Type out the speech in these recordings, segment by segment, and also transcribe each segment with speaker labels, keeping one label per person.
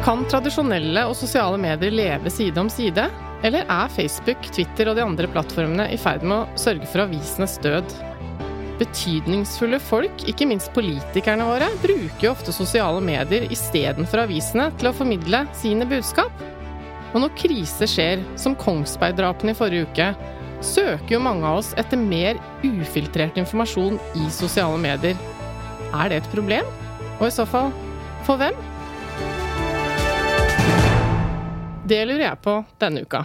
Speaker 1: Kan tradisjonelle og sosiale medier leve side om side? Eller er Facebook, Twitter og de andre plattformene i ferd med å sørge for avisenes død? Betydningsfulle folk, ikke minst politikerne våre, bruker jo ofte sosiale medier istedenfor avisene til å formidle sine budskap. Og når krise skjer, som Kongsberg-drapene i forrige uke, søker jo mange av oss etter mer ufiltrert informasjon i sosiale medier. Er det et problem? Og i så fall, for hvem? Det lurer jeg på denne uka.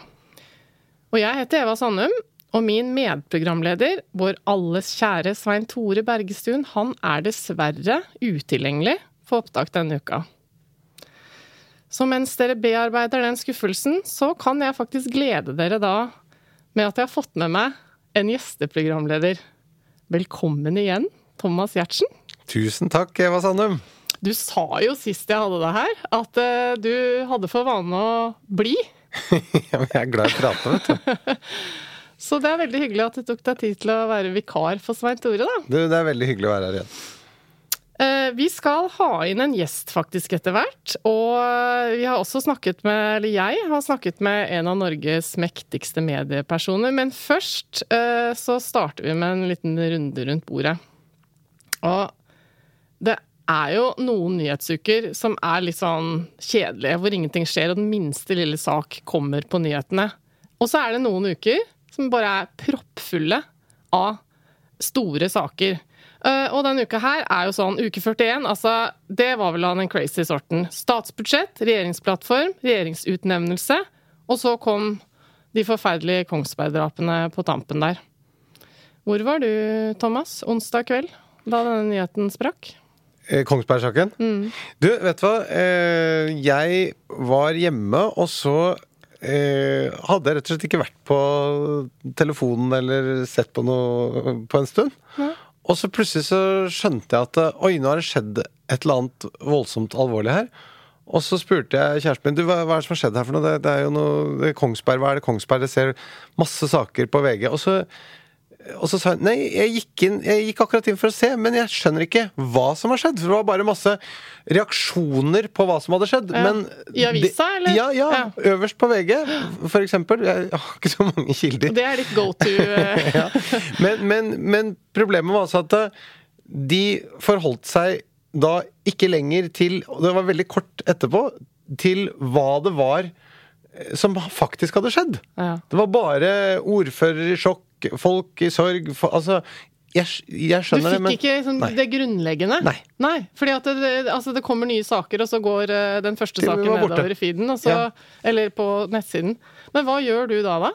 Speaker 1: Og jeg heter Eva Sandum, og min medprogramleder, vår alles kjære Svein Tore Bergestuen, han er dessverre utilgjengelig for opptak denne uka. Så mens dere bearbeider den skuffelsen, så kan jeg faktisk glede dere da med at jeg har fått med meg en gjesteprogramleder. Velkommen igjen, Thomas Giertsen.
Speaker 2: Tusen takk, Eva Sandum.
Speaker 1: Du sa jo sist jeg hadde deg her, at uh, du hadde for vane å bli.
Speaker 2: Ja, men jeg er glad i å prate, vet du.
Speaker 1: Så det er veldig hyggelig at du tok deg tid til å være vikar for Svein Tore, da.
Speaker 2: du. Det er veldig hyggelig å være her igjen.
Speaker 1: Uh, Vi skal ha inn en gjest faktisk etter hvert. Og vi har også snakket med, eller jeg har snakket med en av Norges mektigste mediepersoner. Men først uh, så starter vi med en liten runde rundt bordet. Og det er jo noen nyhetsuker som er litt sånn kjedelige, hvor ingenting skjer, og den minste lille sak kommer på nyhetene. Og så er det noen uker som bare er proppfulle av store saker. Eh, og denne uka her er jo sånn uke 41. Altså, det var vel av den crazy sorten. Statsbudsjett, regjeringsplattform, regjeringsutnevnelse. Og så kom de forferdelige Kongsberg-drapene på tampen der. Hvor var du, Thomas, onsdag kveld, da denne nyheten sprakk?
Speaker 2: Eh, Kongsberg-saken. Du, vet du hva? Eh, jeg var hjemme, og så eh, hadde jeg rett og slett ikke vært på telefonen eller sett på noe på en stund. Og så plutselig så skjønte jeg at oi, nå har det skjedd et eller annet voldsomt alvorlig her. Og så spurte jeg kjæresten min du, hva, hva er det som har skjedd her for noe. Det, det er jo noe det er Kongsberg, hva er det Kongsberg? Jeg ser masse saker på VG. Og så, og så sa hun nei, jeg gikk, inn, jeg gikk akkurat inn for å se, men jeg skjønner ikke hva som har skjedd. For det var bare masse reaksjoner på hva som hadde skjedd.
Speaker 1: Ja.
Speaker 2: Men
Speaker 1: I avisa, eller?
Speaker 2: Ja, ja,
Speaker 1: Ja.
Speaker 2: Øverst på VG, for eksempel. Jeg har ikke så mange kilder.
Speaker 1: Det er ditt go to. eh,
Speaker 2: Ja. Men, men, men problemet var altså at eh, de forholdt seg da ikke lenger til Og det var veldig kort etterpå til hva det var som faktisk hadde skjedd.
Speaker 1: Ja.
Speaker 2: Det var bare ordfører i sjokk, folk i sorg for, Altså, jeg, jeg
Speaker 1: Du
Speaker 2: skjønner
Speaker 1: fikk
Speaker 2: det, men
Speaker 1: ikke sånn,
Speaker 2: Nei.
Speaker 1: det grunnleggende?
Speaker 2: Nei.
Speaker 1: fordi at det, altså det kommer nye saker, og så går eh, den første saken nedover i feeden. Så,
Speaker 2: Ja.
Speaker 1: Eller på nettsiden. Men hva gjør du da, da?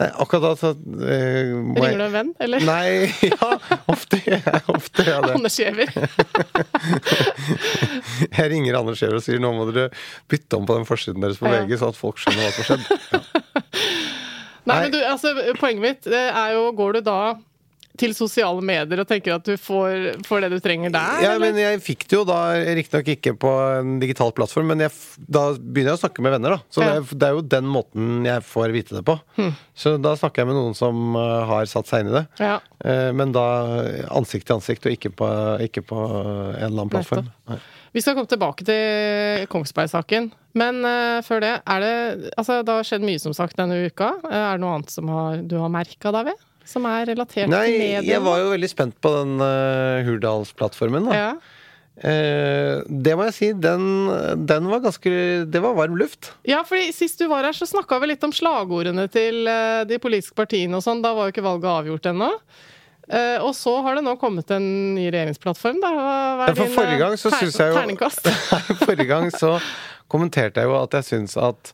Speaker 2: Nei, akkurat da så uh, må jeg-
Speaker 1: Ringer du en venn, eller?
Speaker 2: Nei, ja, ofte, ofte gjør jeg det.
Speaker 1: Anders Giæver?
Speaker 2: Jeg ringer Anders Giæver og sier nå må dere bytte om på den forsiden deres på
Speaker 1: Ja.
Speaker 2: VG, så at folk skjønner hva som har skjedd.
Speaker 1: Nei,
Speaker 2: Nei.
Speaker 1: men du, altså, poenget mitt det er jo Går du da til sosiale medier og tenker at du får, får det du trenger der?
Speaker 2: Ja,
Speaker 1: eller?
Speaker 2: men jeg fikk det jo da riktignok ikke på en digital plattform, men jeg, da begynner jeg å snakke med venner, da. Så
Speaker 1: Ja.
Speaker 2: det, er, det er jo den måten jeg får vite det på. Så da snakker jeg med noen som eh, har satt seg inn i det.
Speaker 1: Ja.
Speaker 2: Eh, men da ansikt til ansikt, og ikke på, ikke på en eller annen plattform. Nei.
Speaker 1: Vi skal komme tilbake til Kongsberg-saken. Men uh, før det, er det Altså, det har skjedd mye, som sagt, denne uka. Er det noe annet som har, du har merka deg ved som er relatert
Speaker 2: Nei,
Speaker 1: til mediene?
Speaker 2: jeg var jo veldig spent på den uh, Hurdalsplattformen, da.
Speaker 1: ja.
Speaker 2: Uh, det må jeg si, den, den var ganske Det var varm luft.
Speaker 1: ja, fordi sist du var her, så snakka vi litt om slagordene til uh, de politiske partiene og sånn. Da var jo ikke valget avgjort ennå. Uh, og så har det nå kommet en ny regjeringsplattform, da. Hva, er
Speaker 2: Ja, for
Speaker 1: din,
Speaker 2: forrige gang så syns jeg jo. Forrige gang så kommenterte jeg jo at jeg syns at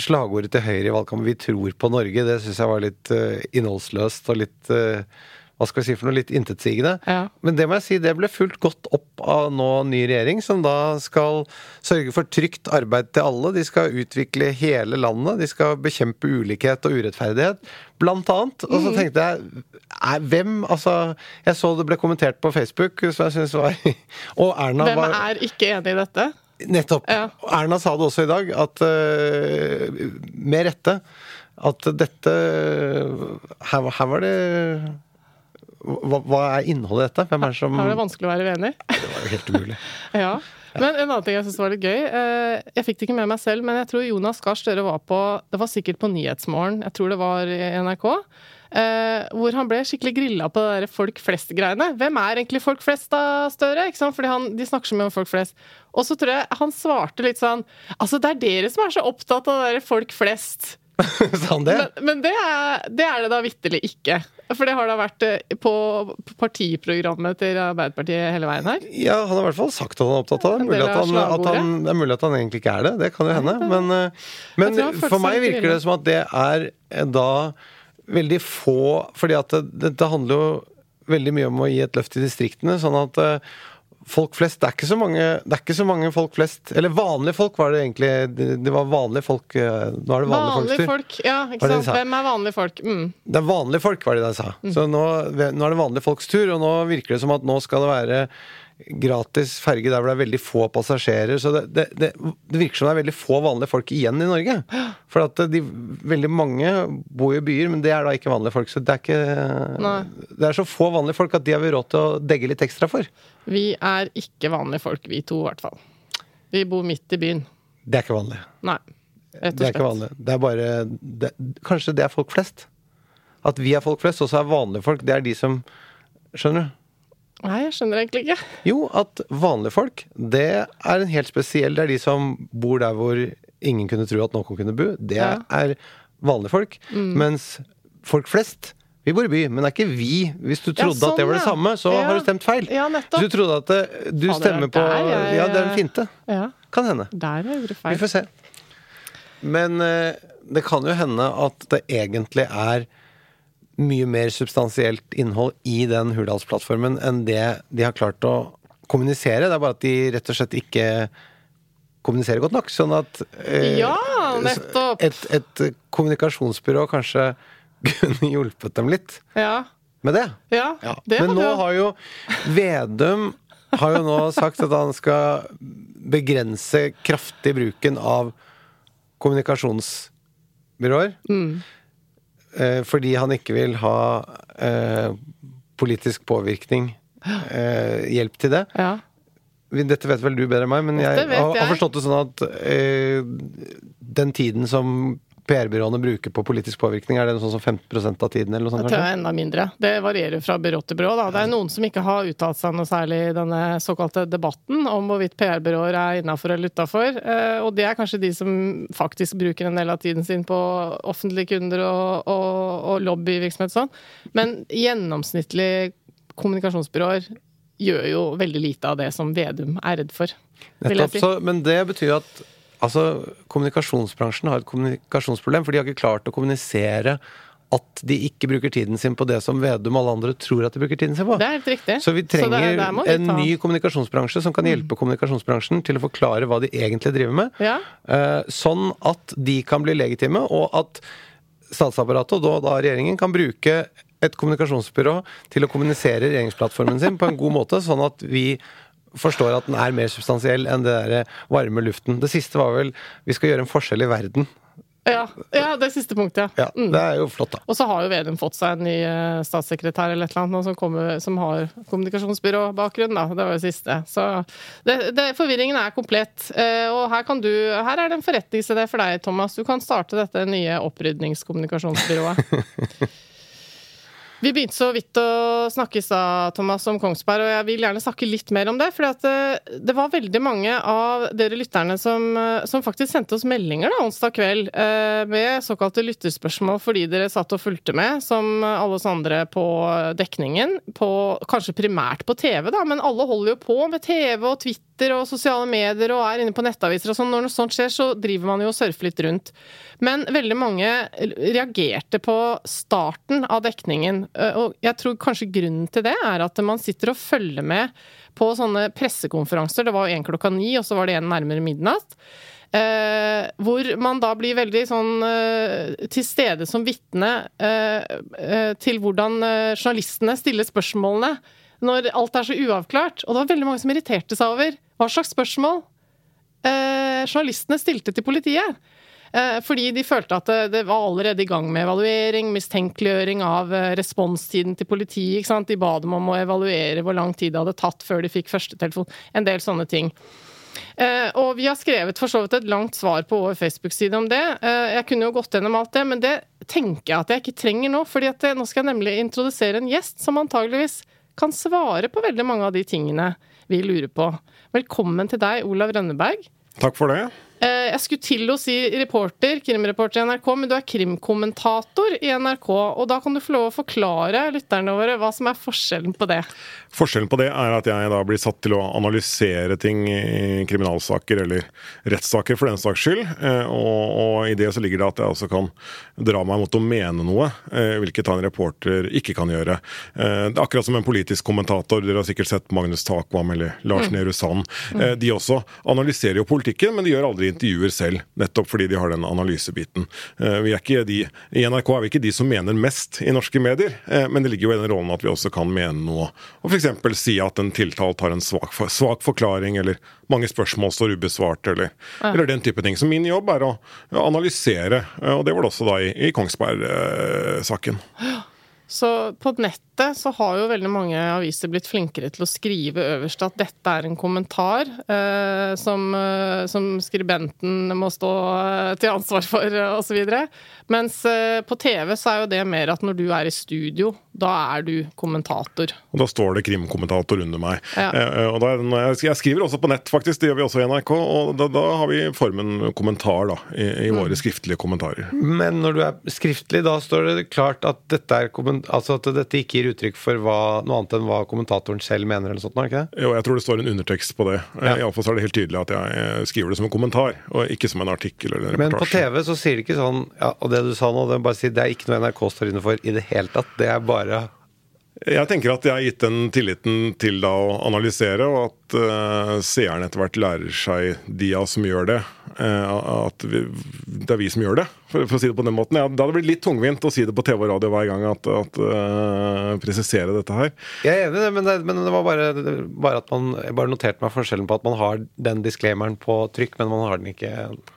Speaker 2: slagordet til Høyre i valgkampen 'Vi tror på Norge', det syns jeg var litt uh, innholdsløst og litt uh, hva skal vi si for noe, litt intetsigende.
Speaker 1: Ja.
Speaker 2: Men det må jeg si, det ble fulgt godt opp av nå ny regjering, som da skal sørge for trygt arbeid til alle. De skal utvikle hele landet. De skal bekjempe ulikhet og urettferdighet, blant annet. Og så
Speaker 1: Mm.
Speaker 2: tenkte jeg er, hvem Altså, jeg så det ble kommentert på Facebook, som jeg syns var Og Erna
Speaker 1: Hvem
Speaker 2: var
Speaker 1: er ikke enig i dette?
Speaker 2: Nettopp.
Speaker 1: Ja.
Speaker 2: Erna sa det også i dag, at øh, med rette at dette Her, her var det hva, hva er innholdet i dette? Hvem er det som
Speaker 1: Her er det vanskelig å være uenig.
Speaker 2: Det var jo helt umulig.
Speaker 1: Ja. Men en annen ting jeg synes var litt gøy eh, Jeg fikk det ikke med meg selv, men jeg tror Jonas Gahr Støre var på Det var sikkert på Nyhetsmorgen, jeg tror det var i NRK. Eh, hvor han ble skikkelig grilla på det der folk flest-greiene. Hvem er egentlig folk flest, da, Støre? Ikke sant? Fordi han, De snakker så mye om folk flest. Og så tror jeg han svarte litt sånn Altså, det er dere som er så opptatt av det der folk flest.
Speaker 2: Sa han det?
Speaker 1: Men, men det, er, det er det da vitterlig ikke. For det har da vært eh, på partiprogrammet til Arbeiderpartiet hele veien her.
Speaker 2: Ja, han har i hvert fall sagt at han er opptatt av det. Mulig at han, at han, det er mulig at han egentlig ikke er det. Det kan jo hende. Men, øh, men for meg virker det som at det er eh, da veldig få Fordi at det, dette handler jo veldig mye om å gi et løft i distriktene. sånn at øh, folk flest Det er ikke så mange, det er ikke så mange folk flest Eller vanlige folk var det egentlig. Det, det var vanlige folk. øh, Nå er det vanlige,
Speaker 1: Vanlige folk, ja, ikke sant. Hvem er vanlige folk? Mm.
Speaker 2: Det er vanlige folk, var det de sa. Så nå, nå er det vanlige folks tur, og nå virker det som at nå skal det være gratis ferge der hvor det er veldig få passasjerer. Så det, det, det, det virker som det er veldig få vanlige folk igjen i Norge. For at de, veldig mange bor i byer, men det er da ikke vanlige folk. Så det er ikke
Speaker 1: Nei.
Speaker 2: Det er så få vanlige folk at de har vi råd til å degge litt ekstra for.
Speaker 1: Vi er ikke vanlige folk, vi to i hvert fall. Vi bor midt i byen.
Speaker 2: Det er ikke vanlig.
Speaker 1: Nei, rett
Speaker 2: Det er ikke vanlig. Det er bare det, Kanskje det er folk flest. At vi er folk flest, og så er vanlige folk Det er de som Skjønner du?
Speaker 1: Nei, jeg skjønner egentlig ikke.
Speaker 2: Jo, at vanlige folk, det er en helt spesiell Det er de som bor der hvor ingen kunne tro at noen kunne bo. Det
Speaker 1: Ja.
Speaker 2: er vanlige folk. Mens folk flest vi bor i by, men det er ikke vi. Hvis du
Speaker 1: Ja,
Speaker 2: trodde at det
Speaker 1: sånn,
Speaker 2: var det samme, så
Speaker 1: Ja.
Speaker 2: har du stemt feil.
Speaker 1: Ja, nettopp.
Speaker 2: Du trodde at det, du
Speaker 1: Fader,
Speaker 2: stemmer på
Speaker 1: der jeg-
Speaker 2: Ja, det er en finte.
Speaker 1: Ja,
Speaker 2: Kan hende.
Speaker 1: der gjorde du
Speaker 2: Vi
Speaker 1: feil.
Speaker 2: får se. Men eh, det kan jo hende at det egentlig er mye mer substansielt innhold i den Hurdalsplattformen enn det de har klart å kommunisere. Det er bare at de rett og slett ikke kommuniserer godt nok. Sånn at eh,
Speaker 1: Ja, nettopp.
Speaker 2: et, et kommunikasjonsbyrå kanskje kunne hjulpet dem litt
Speaker 1: Ja,
Speaker 2: med det.
Speaker 1: ja, det
Speaker 2: Men nå
Speaker 1: jo-
Speaker 2: har jo Vedum har jo nå sagt at han skal begrense kraftig bruken av kommunikasjonsbyråer.
Speaker 1: Mm.
Speaker 2: Eh, fordi han ikke vil ha eh, politisk påvirkning. Eh, hjelp til det.
Speaker 1: ja.
Speaker 2: Dette vet vel du bedre enn meg, men jeg
Speaker 1: jeg
Speaker 2: har, forstått det sånn at eh, den tiden som PR-byråene bruker på politisk påvirkning, er det sånn som 15% av tiden? eller noe sånt?
Speaker 1: Det er enda mindre. Det varierer fra byrå til byrå. Da. Det er noen som ikke har uttalt seg noe særlig i denne såkalte debatten om hvorvidt PR-byråer er innafor eller utafor. Og det er kanskje de som faktisk bruker en del av tiden sin på offentlige kunder og, og, og lobbyvirksomhet og sånn. Men gjennomsnittlig kommunikasjonsbyråer gjør jo veldig lite av det som Vedum er redd for,
Speaker 2: Nettopp,
Speaker 1: si.
Speaker 2: så, men det betyr at altså, kommunikasjonsbransjen har et kommunikasjonsproblem, for de har ikke klart å kommunisere at de ikke bruker tiden sin på det som Vedum og alle andre tror at de bruker tiden sin på.
Speaker 1: Det er helt riktig.
Speaker 2: Så vi
Speaker 1: Så
Speaker 2: trenger
Speaker 1: der
Speaker 2: en
Speaker 1: Mm.
Speaker 2: ny kommunikasjonsbransje som kan hjelpe kommunikasjonsbransjen til å forklare hva de egentlig driver med.
Speaker 1: Ja.
Speaker 2: Eh, sånn at de kan bli legitime, og at statsapparatet, og da, da regjeringen, kan bruke et kommunikasjonsbyrå til å kommunisere regjeringsplattformen sin på en god måte, sånn at vi forstår at den er mer substansiell enn det der varme luften. Det siste var vel 'vi skal gjøre en forskjell i verden'.
Speaker 1: Ja, ja, det siste punktet, ja.
Speaker 2: Ja, Det er jo flott, da.
Speaker 1: Og så har jo Vedum fått seg en ny eh, statssekretær eller et eller annet nå som, kommer, som har kommunikasjonsbyråbakgrunn, da. Det var jo siste. Så det, det, forvirringen er komplett. Eh, og her kan du Her er det en forretningsidé for deg, Thomas. Du kan starte dette nye opprydningskommunikasjonsbyrået. Vi begynte så vidt å snakke i Thomas, om Kongsberg, og jeg vil gjerne snakke litt mer om det. For det, det var veldig mange av dere lytterne som, eh, som faktisk sendte oss meldinger da, onsdag kveld eh, med såkalte lytterspørsmål fordi dere satt og fulgte med, som alle oss andre på dekningen. På, kanskje primært på TV, da, men alle holder jo på med TV og Twitter og sosiale medier og er inne på nettaviser og sånn. Når noe sånt skjer, så driver man jo og surfer litt rundt. Men veldig mange reagerte på starten av dekningen. Eh, og jeg tror kanskje grunnen til det er at man sitter og følger med på sånne pressekonferanser. Det var jo en klokka ni, og så var det en nærmere midnatt. Eh, hvor man da blir veldig sånn eh, til stede som vitne eh, eh til hvordan eh, journalistene stiller spørsmålene når alt er så uavklart. Og det var veldig mange som irriterte seg over hva slags spørsmål journalistene stilte til politiet. Eh, fordi de følte at det var allerede i gang med evaluering, mistenkeliggjøring av eh, responstiden til politiet. ikke sant? De ba dem om å evaluere hvor lang tid det hadde tatt før de fikk førstetelefon. En del sånne ting. Eh, og vi har skrevet for så vidt et langt svar på vår Facebook-side om det. Jeg kunne jo gått gjennom alt det, men det tenker jeg at jeg ikke trenger nå. fordi nå skal jeg nemlig introdusere en gjest som antageligvis kan svare på veldig mange av de tingene vi lurer på. Velkommen til deg, Olav Rønneberg.
Speaker 3: Takk for det.
Speaker 1: Eh, jeg skulle til å si reporter, krimreporter i NRK, men du er krimkommentator i NRK. Og da kan du få lov å forklare lytterne våre hva som er forskjellen på det.
Speaker 3: Forskjellen på det er at jeg da blir satt til å analysere ting i kriminalsaker, eller rettssaker for den saks skyld. Eh, og, og, i det så ligger det at jeg også kan dra meg mot å mene noe, eh, hvilket en reporter ikke kan gjøre. Det er akkurat som en politisk kommentator. Dere har sikkert sett Magnus Takvam eller Lars mm. Nehru Sand. De også analyserer jo politikken, men de gjør aldri intervjuer selv, nettopp fordi de har den analysebiten. Eh, vi er ikke de, I NRK er vi ikke de som mener mest i norske medier, eh, men det ligger jo i den rollen at vi også kan mene noe. Og f.eks. si at en tiltalt har en svak, svak, forklaring, eller mange spørsmål står ubesvart, eller, ja. eller, den type ting. Så min jobb er å, analysere, eh, og det var det også da i, i Kongsberg-saken.
Speaker 1: Så på nettet så har jo veldig mange aviser blitt flinkere til å skrive øverst at dette er en kommentar eh, som, eh, som, skribenten må stå eh, til ansvar for, eh, osv. Mens eh, på TV så er jo det mer at når du er i studio, da er du kommentator.
Speaker 3: Og Da står det krimkommentator under meg. Ja. Eh, og da, jeg skriver også på nett, faktisk. Det gjør vi også i NRK. Og da, da har vi formen kommentar da, i, i mm. våre skriftlige kommentarer.
Speaker 2: Men når du er skriftlig, da står det klart at dette, er, altså at dette ikke gir uttrykk for hva, noe annet enn hva kommentatoren selv mener? eller sånt, ikke det?
Speaker 3: Jo, jeg tror det står en undertekst på det. Ja. Iallfall er det helt tydelig at jeg skriver det som en kommentar, og ikke som en artikkel eller en reportasje.
Speaker 2: Men på TV så sier det ikke sånn ja, Og det du sa nå, det er bare si, det er ikke noe NRK står inne for i det hele tatt. Det er bare
Speaker 3: jeg tenker at jeg har gitt den tilliten til da å analysere, og at uh, seeren etter hvert lærer seg de av oss som gjør det, uh, at vi, det er vi som gjør det, for, for, å si det på den måten. Ja, det hadde blitt litt tungvint å si det på TV og radio hver gang, at, at uh, presisere dette her.
Speaker 2: Jeg er enig men det, men det var bare, bare, at man jeg bare noterte meg forskjellen på at man har den disclaimeren på trykk, men man har den ikke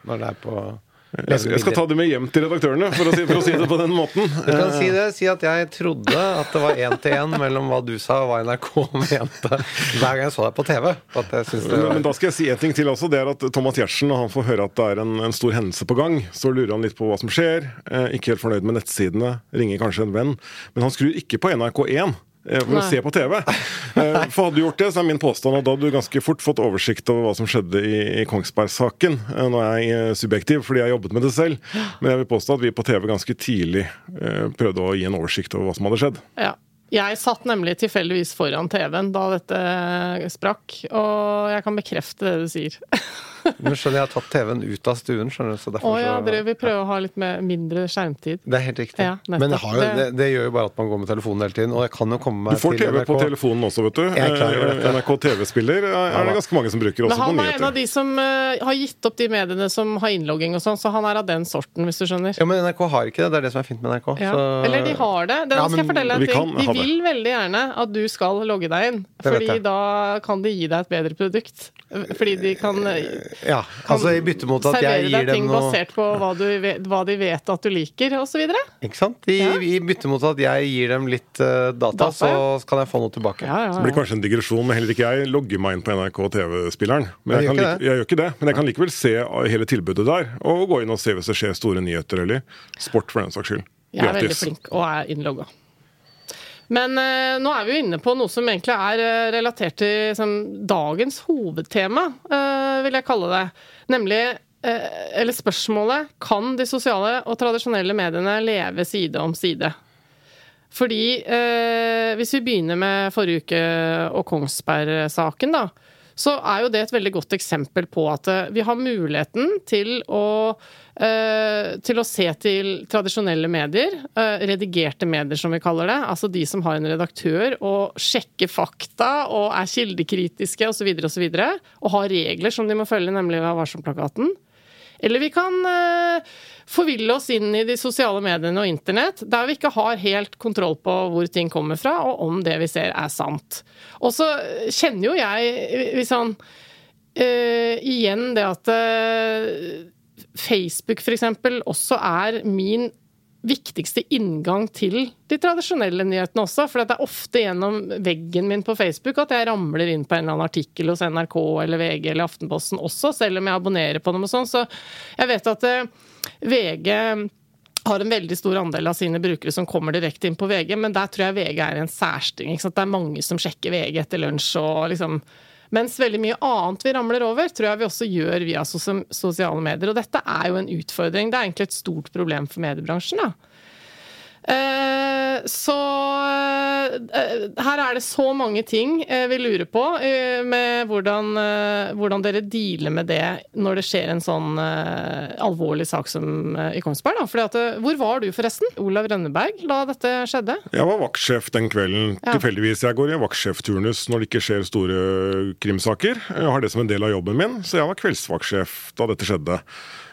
Speaker 2: når det er på
Speaker 3: jeg skal ta det med hjem til redaktørene, for å si, for å si det på den måten.
Speaker 2: Du kan si det. Si at jeg trodde at det var én til én mellom hva du sa og hva NRK mente hver gang jeg så deg på TV.
Speaker 3: Men, men, da skal jeg si en ting til også. Det er at Thomas Giertsen, når han får høre at det er en, en, stor hendelse på gang, så lurer han litt på hva som skjer. Eh, ikke helt fornøyd med nettsidene. Ringer kanskje en venn. Men han skrur ikke på NRK1 for Nei. å se på TV. Eh, for hadde du gjort det, så er min påstand at da hadde du ganske fort fått oversikt over hva som skjedde i, i Kongsberg-saken. Eh, nå er jeg subjektiv fordi jeg har jobbet med det selv, men jeg vil påstå at vi på TV ganske tidlig prøvde å gi en oversikt over hva som hadde skjedd.
Speaker 1: Ja. Jeg satt nemlig tilfeldigvis foran TV-en da dette sprakk, og jeg kan bekrefte det du sier.
Speaker 2: Nå skjønner jeg har tatt TV-en ut av stuen. skjønner du, så
Speaker 1: Å ja, dere vil prøve å ha litt mindre skjermtid.
Speaker 2: Det er helt riktig. Ja, Men jo, det, det, gjør jo bare at man går med telefonen hele tiden. Og jeg kan jo komme meg
Speaker 3: Du får TV på telefonen også, vet du. NRK TV-spiller er det ganske mange som bruker også
Speaker 1: på nyheter. Men han er en av de som uh, har gitt opp de mediene som har innlogging og sånn, så han er av den sorten, hvis du skjønner.
Speaker 2: Ja, Men NRK har ikke det. Det er det som er fint med NRK.
Speaker 1: Ja. Så... Eller de har det. Det ja, skal jeg fortelle deg en ting. De vil veldig gjerne at du skal logge deg inn, fordi da kan de gi deg et bedre produkt. Fordi de kan,
Speaker 2: ja, altså i bytte mot at jeg gir dem noe Servere deg ting
Speaker 1: basert på hva, vet, hva, de vet at du liker, osv.
Speaker 2: Ikke sant? I, ja. I, bytte mot at jeg gir dem litt uh, data, data, så kan jeg få noe tilbake.
Speaker 3: Ja, ja, så blir det kanskje en digresjon, men heller ikke jeg logger meg inn på NRK TV-spilleren. Men jeg, jeg, like, jeg, gjør ikke det. Men jeg kan likevel se hele tilbudet der, og gå inn og se hvis det skjer store nyheter eller sport, for den saks skyld.
Speaker 1: Jeg er veldig flink og er innlogga. Men eh, nå er vi jo inne på noe som egentlig er eh, relatert til liksom, dagens hovedtema, eh, vil jeg kalle det. Nemlig eh, eller spørsmålet kan de sosiale og tradisjonelle mediene leve side om side? Fordi eh, hvis vi begynner med forrige uke og Kongsberg-saken, da, så er jo det et veldig godt eksempel på at eh, vi har muligheten til å, til å se til tradisjonelle medier, eh, redigerte medier som vi kaller det, altså de som har en redaktør og sjekker fakta og er kildekritiske osv., og, så videre, og har regler som de må følge, nemlig Vær varsom-plakaten. Eller vi kan uh, forville oss inn i de sosiale mediene og internett, der vi ikke har helt kontroll på hvor ting kommer fra, og om det vi ser er sant. Og så kjenner jo jeg hvis han uh, igjen det at uh, Facebook f.eks. også er min viktigste inngang til de tradisjonelle nyhetene også. For det er ofte gjennom veggen min på Facebook at jeg ramler inn på en eller annen artikkel hos NRK eller VG eller Aftenposten også, selv om jeg abonnerer på dem og sånn. Så jeg vet at eh, VG har en veldig stor andel av sine brukere som kommer direkte inn på VG, men der tror jeg VG er en særstilling. Det er mange som sjekker VG etter lunsj og liksom mens veldig mye annet vi ramler over, tror jeg vi også gjør via sosiale medier. Og dette er jo en utfordring. Det er egentlig et stort problem for mediebransjen. da. Eh, så eh, her er det så mange ting eh, vi lurer på med hvordan, hvordan, dere dealer med det når det skjer en sånn alvorlig sak som i Kongsberg. At, hvor var du forresten, Olav Rønneberg, da dette skjedde?
Speaker 3: Jeg var vaktsjef den kvelden. Ja. Tilfeldigvis. Jeg går i vaktsjefturnus når det ikke skjer store krimsaker. Jeg har det som en del av jobben min, så jeg var kveldsvaktsjef da dette skjedde.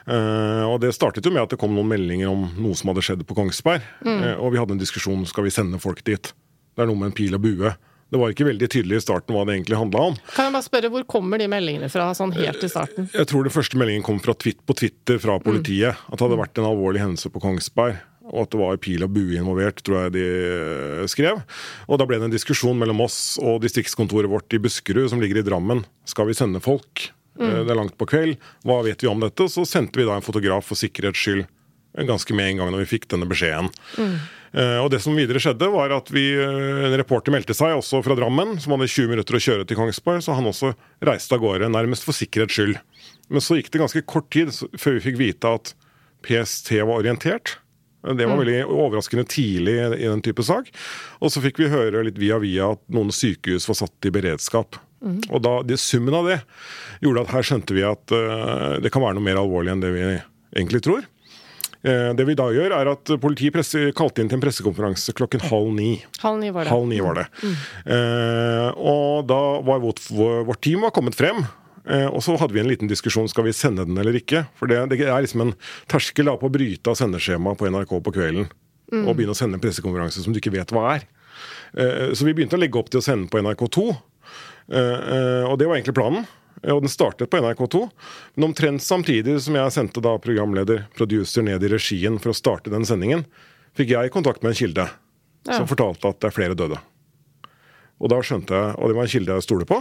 Speaker 3: Uh, og Det startet jo med at det kom noen meldinger om noe som hadde skjedd på Kongsberg. Mm. Uh, og vi hadde en diskusjon skal vi sende folk dit. Det er noe med en pil og bue. Det var ikke veldig tydelig i starten hva det egentlig handla om.
Speaker 1: Kan jeg bare spørre, Hvor kommer de meldingene fra sånn helt i starten?
Speaker 3: Jeg tror det første meldingen kom fra twitt på Twitter fra politiet. Mm. At det hadde vært en alvorlig hendelse på Kongsberg. Og at det var pil og bue involvert, tror jeg de eh, skrev. Og da ble det en diskusjon mellom oss og distriktskontoret vårt i Buskerud, som ligger i Drammen. Skal vi sende folk? Mm. Det er langt på kveld. Hva vet vi om dette? Så sendte vi da en fotograf for sikkerhets skyld ganske med en gang når vi fikk denne beskjeden. Mm. Uh, og det som videre skjedde var at vi, uh, En reporter meldte seg, også fra Drammen, som hadde 20 minutter å kjøre til Kongsberg. Så han også reiste av gårde, nærmest for sikkerhets skyld. Men så gikk det ganske kort tid før vi fikk vite at PST var orientert. Det var mm. veldig overraskende tidlig i den type sak. Og så fikk vi høre litt via via at noen sykehus var satt i beredskap. Mm. Og da, det, Summen av det gjorde at her skjønte vi at uh, det kan være noe mer alvorlig enn det vi egentlig tror. Uh, det vi da gjør, er at politiet presse, kalte inn til en pressekonferanse klokken halv ni.
Speaker 1: Halv ni var det.
Speaker 3: Halv ni var det. Mm. Uh, og da var vårt, vårt team var kommet frem. Og så hadde vi en liten diskusjon skal vi sende den eller ikke. For det, det er liksom en terskel da på å bryte av sendeskjemaet på NRK på kvelden. Mm. Og begynne å sende en pressekonferanse som du ikke vet hva er. Så vi begynte å legge opp til å sende på NRK2. Eh, eh, og det var egentlig planen. Og den startet på NRK2. Men omtrent samtidig som jeg sendte da programleder, producer, ned i regien for å starte den sendingen, fikk jeg kontakt med en kilde ja. som fortalte at det er flere døde. Og da skjønte jeg, og det var en kilde jeg stoler på.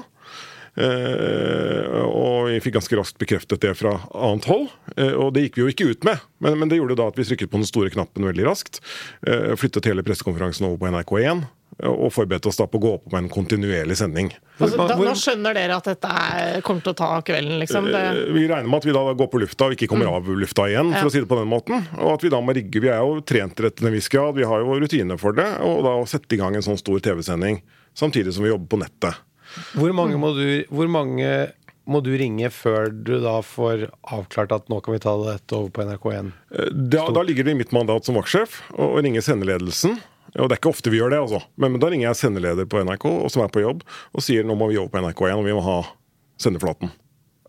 Speaker 3: Eh, og vi fikk ganske raskt bekreftet det fra annet hold. Eh, og det gikk vi jo ikke ut med, men, men, det gjorde da at vi trykket på den store knappen veldig raskt. Eh, flyttet hele pressekonferansen over på NRK1 og forberedte oss da på å gå opp med en kontinuerlig sending.
Speaker 1: Altså, da, nå skjønner dere at dette er, kommer til å ta kvelden, liksom? Det...
Speaker 3: Eh, vi regner med at vi da går på lufta og ikke kommer mm. av lufta igjen, for ja. å si det på den måten. Og at vi da må rigge Vi er jo trent rett til en viss grad, vi har jo rutiner for det. Og da å sette i gang en sånn stor TV-sending samtidig som vi jobber på nettet.
Speaker 2: Hvor mange må du, hvor mange må du ringe før du da får avklart at nå kan vi ta dette over på NRK1?
Speaker 3: Eh, da, da ligger det i mitt mandat som vaktsjef å ringe sendeledelsen og det er ikke ofte vi gjør det, altså. Men, men da ringer jeg sendeleder på NRK og som er på jobb, og sier nå må vi jobbe på NRK1 og vi må ha sendeflaten.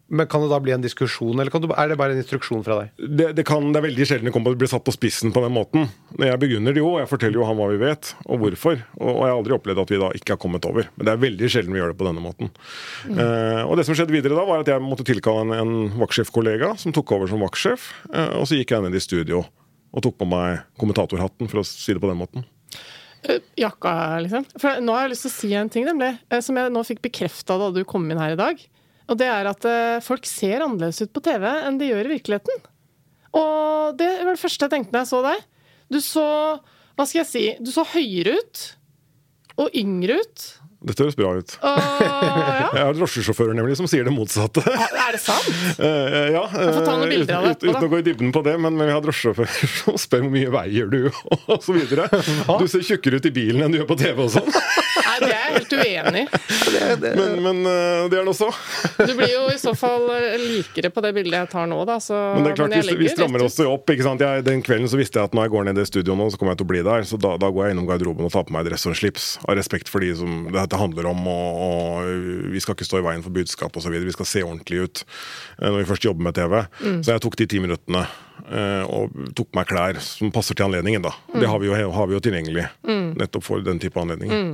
Speaker 2: Men Kan det da bli en diskusjon, eller du, er det bare en instruksjon fra deg?
Speaker 3: Det, det, kan, det er veldig sjelden det kommer til å bli satt på spissen på den måten. Jeg begrunner det jo, jeg forteller jo han hva vi vet, og hvorfor. Og, og jeg har aldri opplevd at vi da ikke har kommet over. Men det er veldig sjelden vi gjør det på denne måten. Mm. Uh, og det som skjedde videre da, var at jeg måtte tilkalle en, en vaktsjefkollega som tok over som vaktsjef. Uh, og så gikk jeg ned i studio og tok på meg kommentatorhatten, for å si det på den måten.
Speaker 1: Eh, jakka, liksom. For nå har jeg lyst til å si en ting, nemlig, eh, som jeg nå fikk bekrefta da du kom inn her i dag. Og det er at eh, folk ser annerledes ut på TV enn de gjør i virkeligheten. Og det var det første jeg tenkte da jeg så deg. Du så Hva skal jeg si? Du så høyere ut. og yngre ut.
Speaker 3: Dette høres bra ut.
Speaker 1: Uh, ja.
Speaker 3: Jeg har drosjesjåfører nemlig som sier det motsatte.
Speaker 1: Er det sant?
Speaker 3: Uh, ja,
Speaker 1: får ta noen
Speaker 3: eh,
Speaker 1: bilder av det Uten.
Speaker 3: Uten å gå i dybden på det, men, men vi har drosjesjåfører som spør hvor mye veier du, og så videre. Du ser tjukkere ut i bilen enn du gjør på TV og sånn.
Speaker 1: Nei, det er jeg helt uenig i.
Speaker 3: Men, men eh, det er det også.
Speaker 1: Du blir jo i så fall eh, likere på det bildet jeg tar nå, da. Så,
Speaker 3: Men det er klart, vi,
Speaker 1: legger
Speaker 3: vi strammer oss jo opp. ikke sant? Jeg, den kvelden så visste jeg at når jeg går ned i studio nå, så kommer jeg til å bli der. Så da, da går jeg innom garderoben og tar på meg dress og slips. Av respekt for de som dette handler om. Og, og vi skal ikke stå i veien for budskap osv. Vi skal se ordentlig ut eh, når vi først jobber med TV.
Speaker 1: Mm.
Speaker 3: Så jeg tok de ti minuttene og tok meg klær som passer til anledningen. da.
Speaker 1: Mm.
Speaker 3: Det har vi, jo, har vi jo tilgjengelig nettopp for den type anledninger.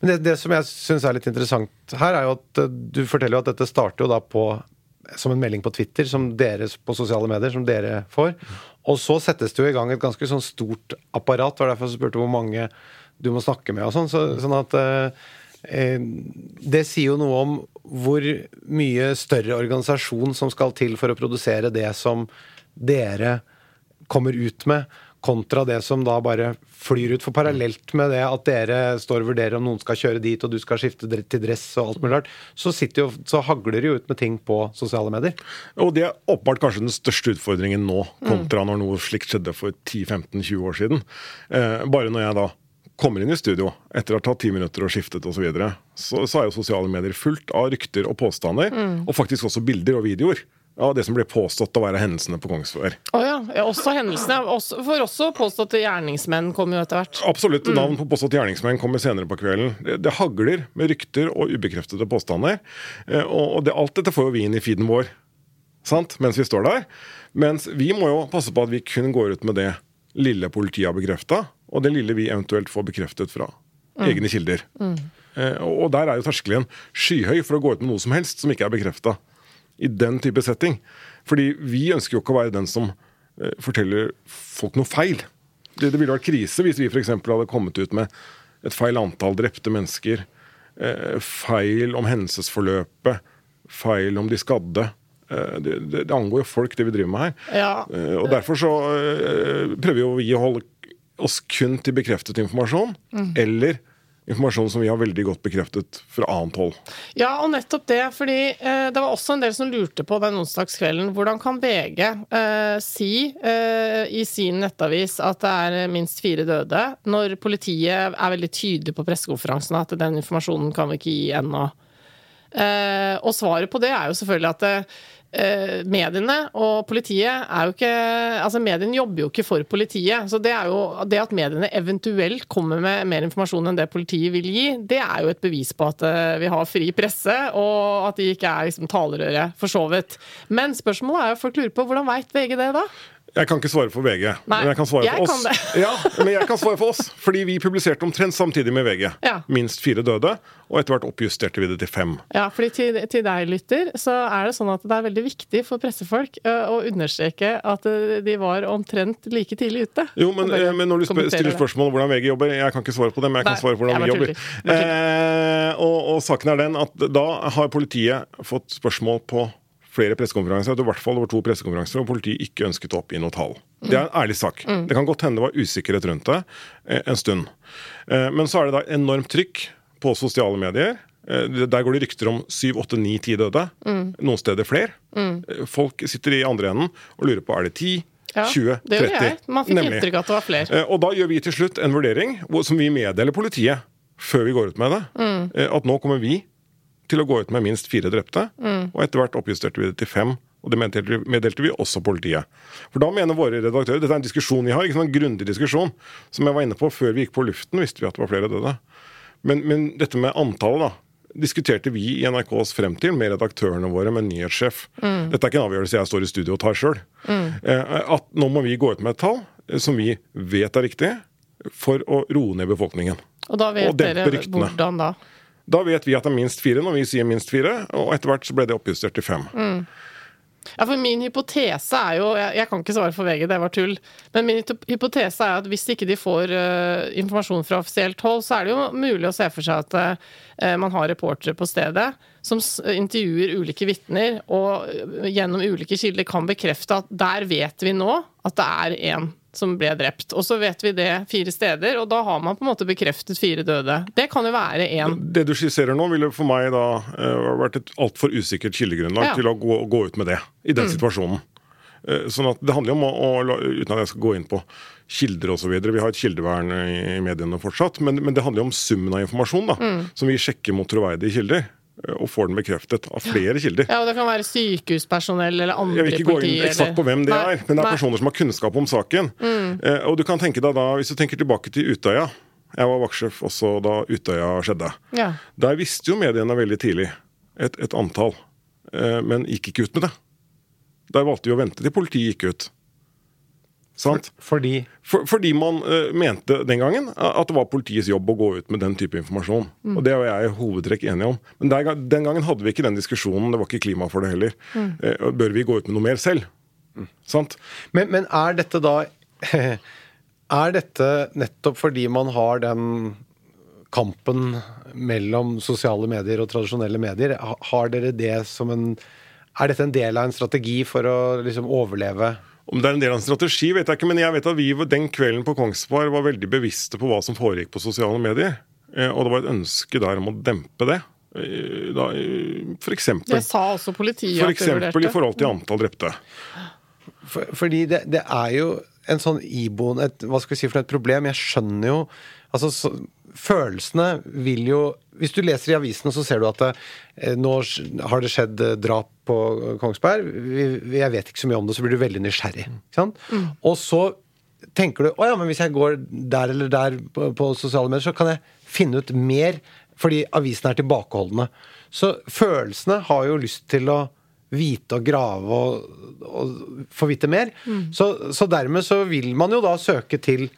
Speaker 2: Men det, det som jeg syns er litt interessant her, er jo at eh, du forteller jo at dette starter jo da på som en melding på Twitter som dere på sosiale medier som dere får. Og så settes det jo i gang et ganske sånn stort apparat. Det var derfor jeg spurte hvor mange du må snakke med og sånn. Så, sånn at eh, eh, Det sier jo noe om hvor mye større organisasjon som skal til for å produsere det som dere kommer ut med, kontra det som da bare flyr ut. For parallelt med det at dere står og vurderer om noen skal kjøre dit, og du skal skifte til dress og alt mulig rart, så, jo, så hagler det jo ut med ting på sosiale medier.
Speaker 3: Og det er åpenbart kanskje den største utfordringen nå, kontra når noe slikt skjedde for 10-15-20 år siden. Eh, bare når jeg da kommer inn i studio etter å ha tatt ti minutter og skiftet osv., så, videre, så så er jo sosiale medier fullt av rykter og påstander, og faktisk også bilder og videoer av det som ble påstått å være hendelsene på Kongsberg.
Speaker 1: Oh, ja. ja. Også hendelsene. Også, for også påståtte gjerningsmenn kommer jo etter hvert.
Speaker 3: Absolutt. Navn på påståtte gjerningsmenn kommer senere på kvelden. Det, det hagler med rykter og ubekreftede påstander. Eh, og det, alt dette får jo vi inn i feeden vår sant? mens vi står der. Mens vi må jo passe på at vi kun går ut med det lille politiet har bekrefta, og det lille vi eventuelt får bekreftet fra egne kilder. Eh, og og der er jo terskelen skyhøy for å gå ut med noe som helst som ikke er bekrefta. I den type setting. Fordi vi ønsker jo ikke å være den som eh, forteller folk noe feil. Det, det ville vært krise hvis vi f.eks. hadde kommet ut med et feil antall drepte mennesker, eh, feil om hendelsesforløpet, feil om de skadde. Eh, det, det, det angår jo folk, det vi driver med her.
Speaker 1: Ja.
Speaker 3: Og derfor så prøver jo vi å holde oss kun til bekreftet informasjon, eller informasjon som vi har veldig godt bekreftet fra annet hold.
Speaker 1: Ja, og nettopp det. fordi eh, det var også en del som lurte på den onsdagskvelden. Hvordan kan VG eh, si eh, i sin nettavis at det er minst fire døde, når politiet er veldig tydelig på pressekonferansen at den informasjonen kan vi ikke gi ennå? Eh, og svaret på det er jo selvfølgelig at eh, mediene og politiet er jo ikke Altså, mediene jobber jo ikke for politiet. Så det er jo Det at mediene eventuelt kommer med mer informasjon enn det politiet vil gi, det er jo et bevis på at eh, vi har fri presse, og at de ikke er liksom talerøret, for så vidt. Men spørsmålet er jo folk lurer på hvordan veit VG det, da?
Speaker 3: Jeg kan ikke svare for VG,
Speaker 1: Nei,
Speaker 3: men jeg kan svare
Speaker 1: jeg
Speaker 3: for oss. Ja, men jeg kan svare for oss, fordi vi publiserte omtrent samtidig med VG.
Speaker 1: Ja.
Speaker 3: Minst fire døde, og etter hvert oppjusterte vi det til fem.
Speaker 1: Ja, fordi til, til deg, lytter, så er det sånn at det er veldig viktig for pressefolk å understreke at de var omtrent like tidlig ute.
Speaker 3: Jo, men, men når du spør, stiller spørsmål om hvordan VG jobber, jeg kan ikke svare på det, men jeg kan
Speaker 1: Nei,
Speaker 3: svare på hvordan vi jobber. Eh, og, og saken er den at da har politiet fått spørsmål på flere pressekonferanser, i hvert fall over to pressekonferanser, og politiet ikke ønsket å oppgi noe tall. Det er en ærlig sak.
Speaker 1: Mm.
Speaker 3: Det kan godt hende det var usikkerhet rundt det eh, en stund. Eh, men så er det da enormt trykk på sosiale medier. Eh, Der går det rykter om syv, åtte, ni, ti døde.
Speaker 1: Mm.
Speaker 3: Noen steder flere. Mm. Folk sitter i andre enden og lurer på er det 10,
Speaker 1: Ja,
Speaker 3: 20, 30.
Speaker 1: det gjorde jeg. Man fikk
Speaker 3: Nemlig.
Speaker 1: inntrykk av at det var flere.
Speaker 3: Og da gjør vi til slutt en vurdering som vi meddeler politiet før vi går ut med det.
Speaker 1: Mm.
Speaker 3: At nå kommer vi til å gå ut med minst fire drepte.
Speaker 1: Mm.
Speaker 3: Og etter hvert oppjusterte vi det til fem. Og det meddelte, vi også politiet. For da mener våre redaktører Dette er en diskusjon vi har, ikke sånn en grundig diskusjon. Som jeg var inne på før vi gikk på luften, visste vi at det var flere døde. Men, men dette med antallet, da. Diskuterte vi i NRK oss frem til med redaktørene våre, med nyhetssjef.
Speaker 1: Mm.
Speaker 3: Dette er ikke en avgjørelse jeg står i studio og tar sjøl. At nå må vi gå ut med et tall eh, som vi vet er riktig, for å roe ned befolkningen.
Speaker 1: Og da vet
Speaker 3: og
Speaker 1: dere hvordan da?
Speaker 3: Da vet vi at det er minst fire når vi sier minst fire, og etter hvert så ble det oppjustert til fem.
Speaker 1: Ja, for Min hypotese er jo Jeg, jeg kan ikke svare for VG, det var tull. Men min hypotese er at hvis ikke de får uh, informasjon fra offisielt hold, så er det jo mulig å se for seg at uh, man har reportere på stedet som intervjuer ulike vitner, og gjennom ulike kilder kan bekrefte at der vet vi nå at det er en som ble drept. Og så vet vi det fire steder, og da har man på en måte bekreftet fire døde. Det kan jo være én.
Speaker 3: Det du skisserer nå, ville for meg da uh, vært et altfor usikkert kildegrunnlag
Speaker 1: Ja.
Speaker 3: til å gå, gå ut med det i den situasjonen. Uh, Sånn at Det handler jo om å, å uten at jeg skal gå inn på kilder osv. Vi har et kildevern i, mediene fortsatt, men, men det handler jo om summen av informasjon da, som vi sjekker mot troverdige kilder. Eh, Og får den bekreftet av flere kilder.
Speaker 1: Ja, og det kan være sykehuspersonell eller andre
Speaker 3: Jeg vil ikke gå inn
Speaker 1: politi,
Speaker 3: eksakt på hvem det
Speaker 1: Nei,
Speaker 3: er, men det er
Speaker 1: nei.
Speaker 3: personer som har kunnskap om saken. Eh, og du kan tenke deg da, Hvis du tenker tilbake til Utøya Jeg var vaktsjef også da Utøya skjedde.
Speaker 1: Ja.
Speaker 3: Der visste jo mediene veldig tidlig et, et antall, eh, men gikk ikke ut med det. Der valgte vi å vente til politiet gikk ut. Sant?
Speaker 2: Fordi
Speaker 3: For, fordi man uh, mente den gangen at det var politiets jobb å gå ut med den type informasjon. Og det er jeg i hovedtrekk enig om. Men der, den gangen hadde vi ikke den diskusjonen, det var ikke klima for det heller. Mm. Uh, bør vi gå ut med noe mer selv? Sant?
Speaker 2: Men, men er dette da Er dette nettopp fordi man har den kampen mellom sosiale medier og tradisjonelle medier? Har dere det som en Er dette en del av en strategi for å liksom overleve?
Speaker 3: Om det er en del av en strategi, vet jeg ikke, men jeg vet at vi den kvelden på Kongsberg var veldig bevisste på hva som foregikk på sosiale medier. Eh, Og det var et ønske der om å dempe det. Eh, Da, eh, for eksempel,
Speaker 1: Det sa også politiet
Speaker 3: for eksempel i forhold til antall drepte.
Speaker 2: For, fordi det, det er jo en sånn iboende et, Hva skal vi si for et problem? Jeg skjønner jo Altså, så, følelsene vil jo Hvis du leser i avisene, så ser du at eh, nå har det skjedd eh, drap på Kongsberg. Vi, vi- jeg vet ikke så mye om det, så blir du veldig nysgjerrig. Sant? Og så tenker du å ja, men hvis jeg går der eller der på, på sosiale medier, så kan jeg finne ut mer fordi avisene er tilbakeholdne. Så følelsene har jo lyst til å vite og grave og, og få vite mer. Så, så dermed så vil man jo da søke til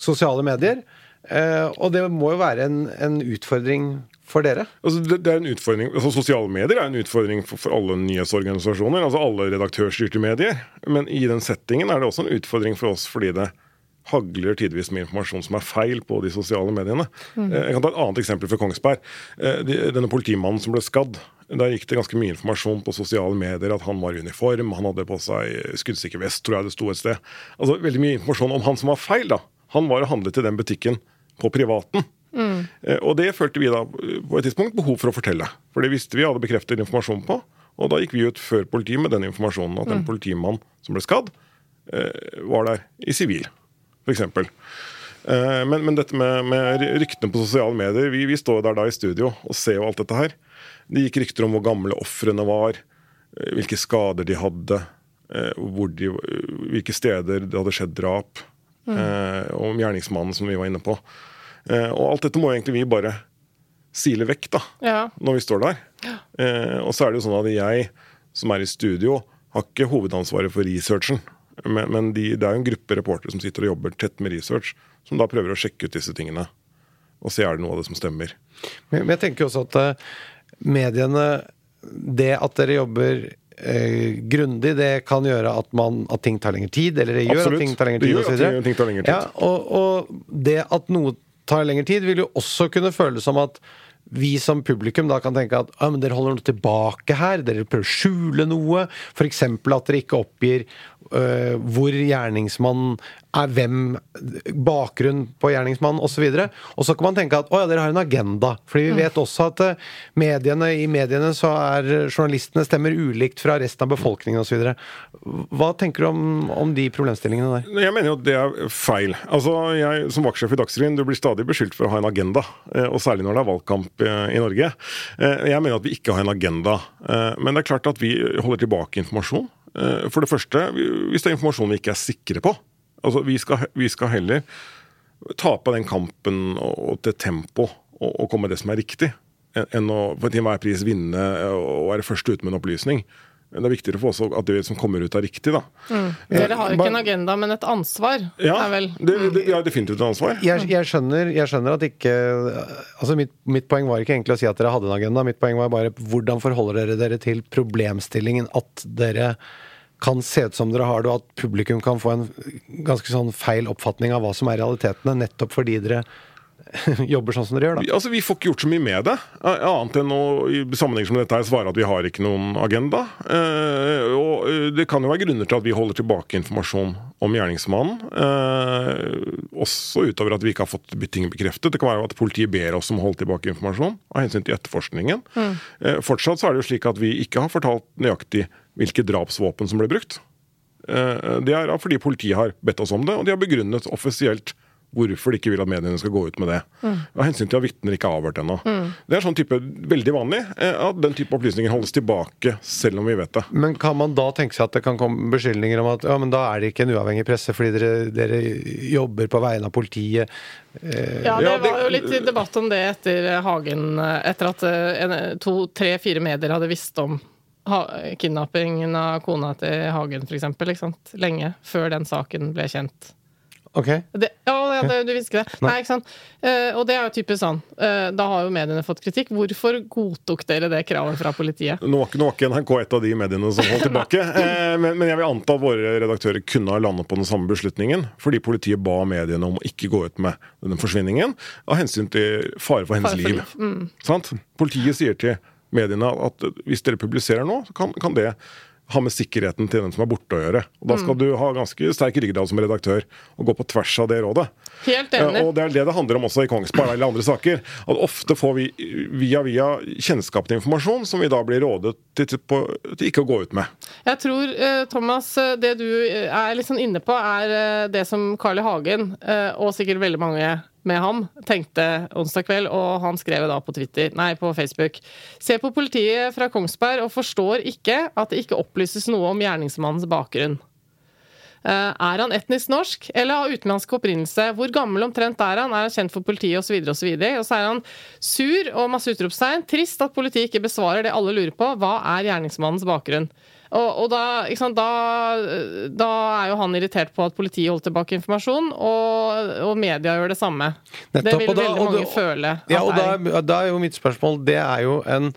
Speaker 2: sosiale medier. Eh, og det må jo være en, en utfordring for dere.
Speaker 3: Altså, det, det er en utfordring, altså Sosiale medier er en utfordring for, for alle nyhetsorganisasjoner. altså Alle redaktørstyrte medier. Men i den settingen er det også en utfordring for oss fordi det hagler tidvis med informasjon som er feil på de sosiale mediene. Eh, Jeg kan ta et annet eksempel fra Kongsberg. Eh, de- Denne politimannen som ble skadd. Der gikk det ganske mye informasjon på sosiale medier at han var i uniform, han hadde på seg skuddsikker vest, tror jeg det sto et sted. Altså Veldig mye informasjon om han som var feil. da. Han var og handlet i den butikken på privaten. Mm. Og det følte vi da eh, på et tidspunkt behov for å fortelle. For det visste vi hadde bekreftet informasjon på. Og da gikk vi ut før politiet med den informasjonen at en politimann som ble skadd, eh, var der i sivil, f.eks. Eh, Men, men dette med, med ryktene på sosiale medier vi, vi står der da i studio og ser jo alt dette her. Det gikk rykter om hvor gamle ofrene var, eh, hvilke skader de hadde, eh, de, hvilke steder det hadde skjedd drap, mm. om gjerningsmannen, som vi var inne på. Eh, Og alt dette må egentlig vi bare sile vekk da,
Speaker 1: Ja.
Speaker 3: når vi står der. Ja. og så er det jo sånn at jeg, som er i studio, har ikke hovedansvaret for researchen. Men, men de, det er jo en gruppe reportere som sitter og jobber tett med research, som da prøver å sjekke ut disse tingene. Og se er det noe av det som stemmer.
Speaker 2: Men, men jeg tenker også at eh, mediene Det at dere jobber eh, grundig, det kan gjøre at, man, at ting tar lengre tid. Eller det gjør
Speaker 3: Absolutt.
Speaker 2: at ting tar lengre
Speaker 3: Det
Speaker 2: tid.
Speaker 3: gjør
Speaker 2: og så
Speaker 3: at ting- ting tar lengre tid.
Speaker 2: Ja, og, og det at noe tar lengre tid, vil jo også kunne føles som at vi som publikum da kan tenke at ah, men dere holder noe tilbake her, dere prøver å skjule noe. F.eks. at dere ikke oppgir øh, hvor gjerningsmannen er hvem, bakgrunn på gjerningsmannen osv. Og så kan man tenke at å ja, dere har en agenda. Fordi vi vet også at uh, mediene, i mediene så er journalistene stemmer ulikt fra resten av befolkningen osv. Hva tenker du om, om de problemstillingene der?
Speaker 3: Jeg mener jo at det er feil. Altså, jeg Som vaktsjef i Dagsrevyen du blir stadig beskyldt for å ha en agenda. eh, Og særlig når det er valgkamp i Norge. Eh, Jeg mener at vi ikke har en agenda. Men det er klart at vi holder tilbake informasjon. Eh, For det første, hvis det er informasjon vi ikke er sikre på. Altså, Vi skal, vi skal heller tape den kampen og til tempo og, og komme med det som er riktig, enn- å for til enhver pris vinne og være først ute med en opplysning. Det er viktigere for oss at det som kommer ut, er riktig. da.
Speaker 1: Dere har ikke en agenda, men et ansvar.
Speaker 3: Ja,
Speaker 1: er vel
Speaker 3: det, det, vi har definitivt et ansvar.
Speaker 2: jeg, jeg, skjønner, jeg skjønner at ikke Altså mitt, mitt poeng var ikke egentlig å si at dere hadde en agenda. Mitt poeng var bare hvordan forholder dere dere til problemstillingen at dere kan se ut som dere har det, og at publikum kan få en ganske sånn feil oppfatning av hva som er realitetene, nettopp fordi dere jobber sånn som dere gjør, da.
Speaker 3: Altså, Vi får ikke gjort så mye med det, eh, annet enn å i sammenheng som dette her svare at vi har ikke noen agenda. Eh, og eh, Det kan jo være grunner til at vi holder tilbake informasjon om gjerningsmannen. Eh, også utover at vi ikke har fått ting bekreftet. Det kan være at politiet ber oss om å holde tilbake informasjon av hensyn til etterforskningen. Eh, fortsatt så er det jo slik at vi ikke har fortalt nøyaktig hvilke drapsvåpen som ble brukt. Eh, Det er fordi politiet har bedt oss om det, og de har begrunnet offisielt hvorfor de ikke vil at mediene skal gå ut med det. Av hensyn til at vitner ikke er avhørt ennå. Det er sånn type veldig vanlig eh, at den type opplysninger holdes tilbake, selv om vi vet det.
Speaker 2: Men kan man da tenke seg at det kan komme beskyldninger om at ja, men da er det ikke en uavhengig presse fordi dere, dere jobber på vegne av politiet?
Speaker 1: Ja, det
Speaker 3: Ja, det-
Speaker 1: var jo litt debatt om det etter Hagen, etter at eh, en- to, tre, fire medier hadde visst om kidnappingen av kona til Hagen, for eksempel. Lenge før den saken ble kjent.
Speaker 2: Ok.
Speaker 1: Det, ja, ja, det, du visste ikke det. Nei, ikke sant? Eh, og det er jo typisk sånn. Eh, da har jo mediene fått kritikk. Hvorfor godtok dere det kravet fra politiet?
Speaker 3: Nå var ikke, NRK et av de mediene som holdt tilbake. eh, men, men jeg vil anta at våre redaktører kunne ha landet på den samme beslutningen. Fordi politiet ba mediene om å ikke gå ut med denne forsvinningen av hensyn til fare for hennes
Speaker 1: Fare for
Speaker 3: liv.
Speaker 1: liv, mm.
Speaker 3: Sant? Politiet sier til mediene at hvis dere publiserer nå, så kan, kan det ha med sikkerheten til den som er borte å gjøre. Og Da skal
Speaker 1: Mm.
Speaker 3: du ha ganske sterk ryggrad som redaktør og gå på tvers av det rådet.
Speaker 1: Helt
Speaker 3: Ja,
Speaker 1: enig.
Speaker 3: og det er det det handler om også i Kongsberg eller andre saker. At ofte får vi via via kjennskap til informasjon som vi da blir rådet til, til, på, til ikke å gå ut med.
Speaker 1: Jeg tror, eh, Thomas, eh, det du eh, er sånn inne på, er eh, det som Carl I. Hagen, eh, og sikkert veldig mange med ham, tenkte onsdag kveld, og han skrev da på Twitter, nei, på Facebook. Se på politiet fra Kongsberg og forstår ikke at det ikke opplyses noe om gjerningsmannens bakgrunn. Eh, Er han etnisk norsk eller av utenlandsk opprinnelse? Hvor gammel omtrent er han? Er han kjent for politiet osv.? Videre, og, og så er han sur og masse utropstegn. Trist at politiet ikke besvarer det alle lurer på. Hva er gjerningsmannens bakgrunn? Og, og da, sant, da, da er jo han irritert på at politiet holder tilbake informasjon, og, og media gjør det samme. det vil
Speaker 2: da-
Speaker 1: veldig mange
Speaker 2: da-
Speaker 1: føle.
Speaker 2: Ja, og da,
Speaker 1: er.
Speaker 2: da er jo mitt spørsmål Det er jo en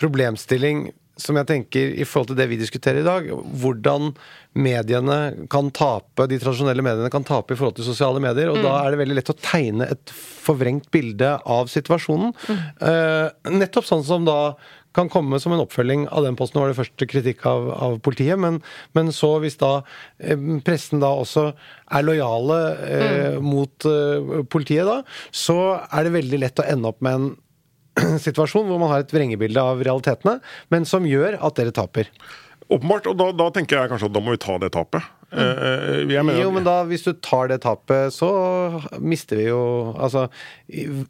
Speaker 2: problemstilling som jeg tenker i forhold til det vi diskuterer i dag. Hvordan mediene kan tape, de tradisjonelle mediene kan tape i forhold til sosiale medier. Og da er det veldig lett å tegne et forvrengt bilde av situasjonen. Eh, nettopp sånn som da kan komme som en oppfølging av den posten. Var det første kritikk av, av politiet, men, men så hvis da eh, pressen da også er lojale eh, mot eh, politiet da, så er det veldig lett å ende opp med en situasjon hvor man har et vrengebilde av realitetene, men som gjør at dere taper.
Speaker 3: Åpenbart, og da, da tenker jeg kanskje at da må vi ta det tapet. Eh, jeg mener,
Speaker 2: Jo, men da, hvis du tar det tapet, så mister vi jo Altså,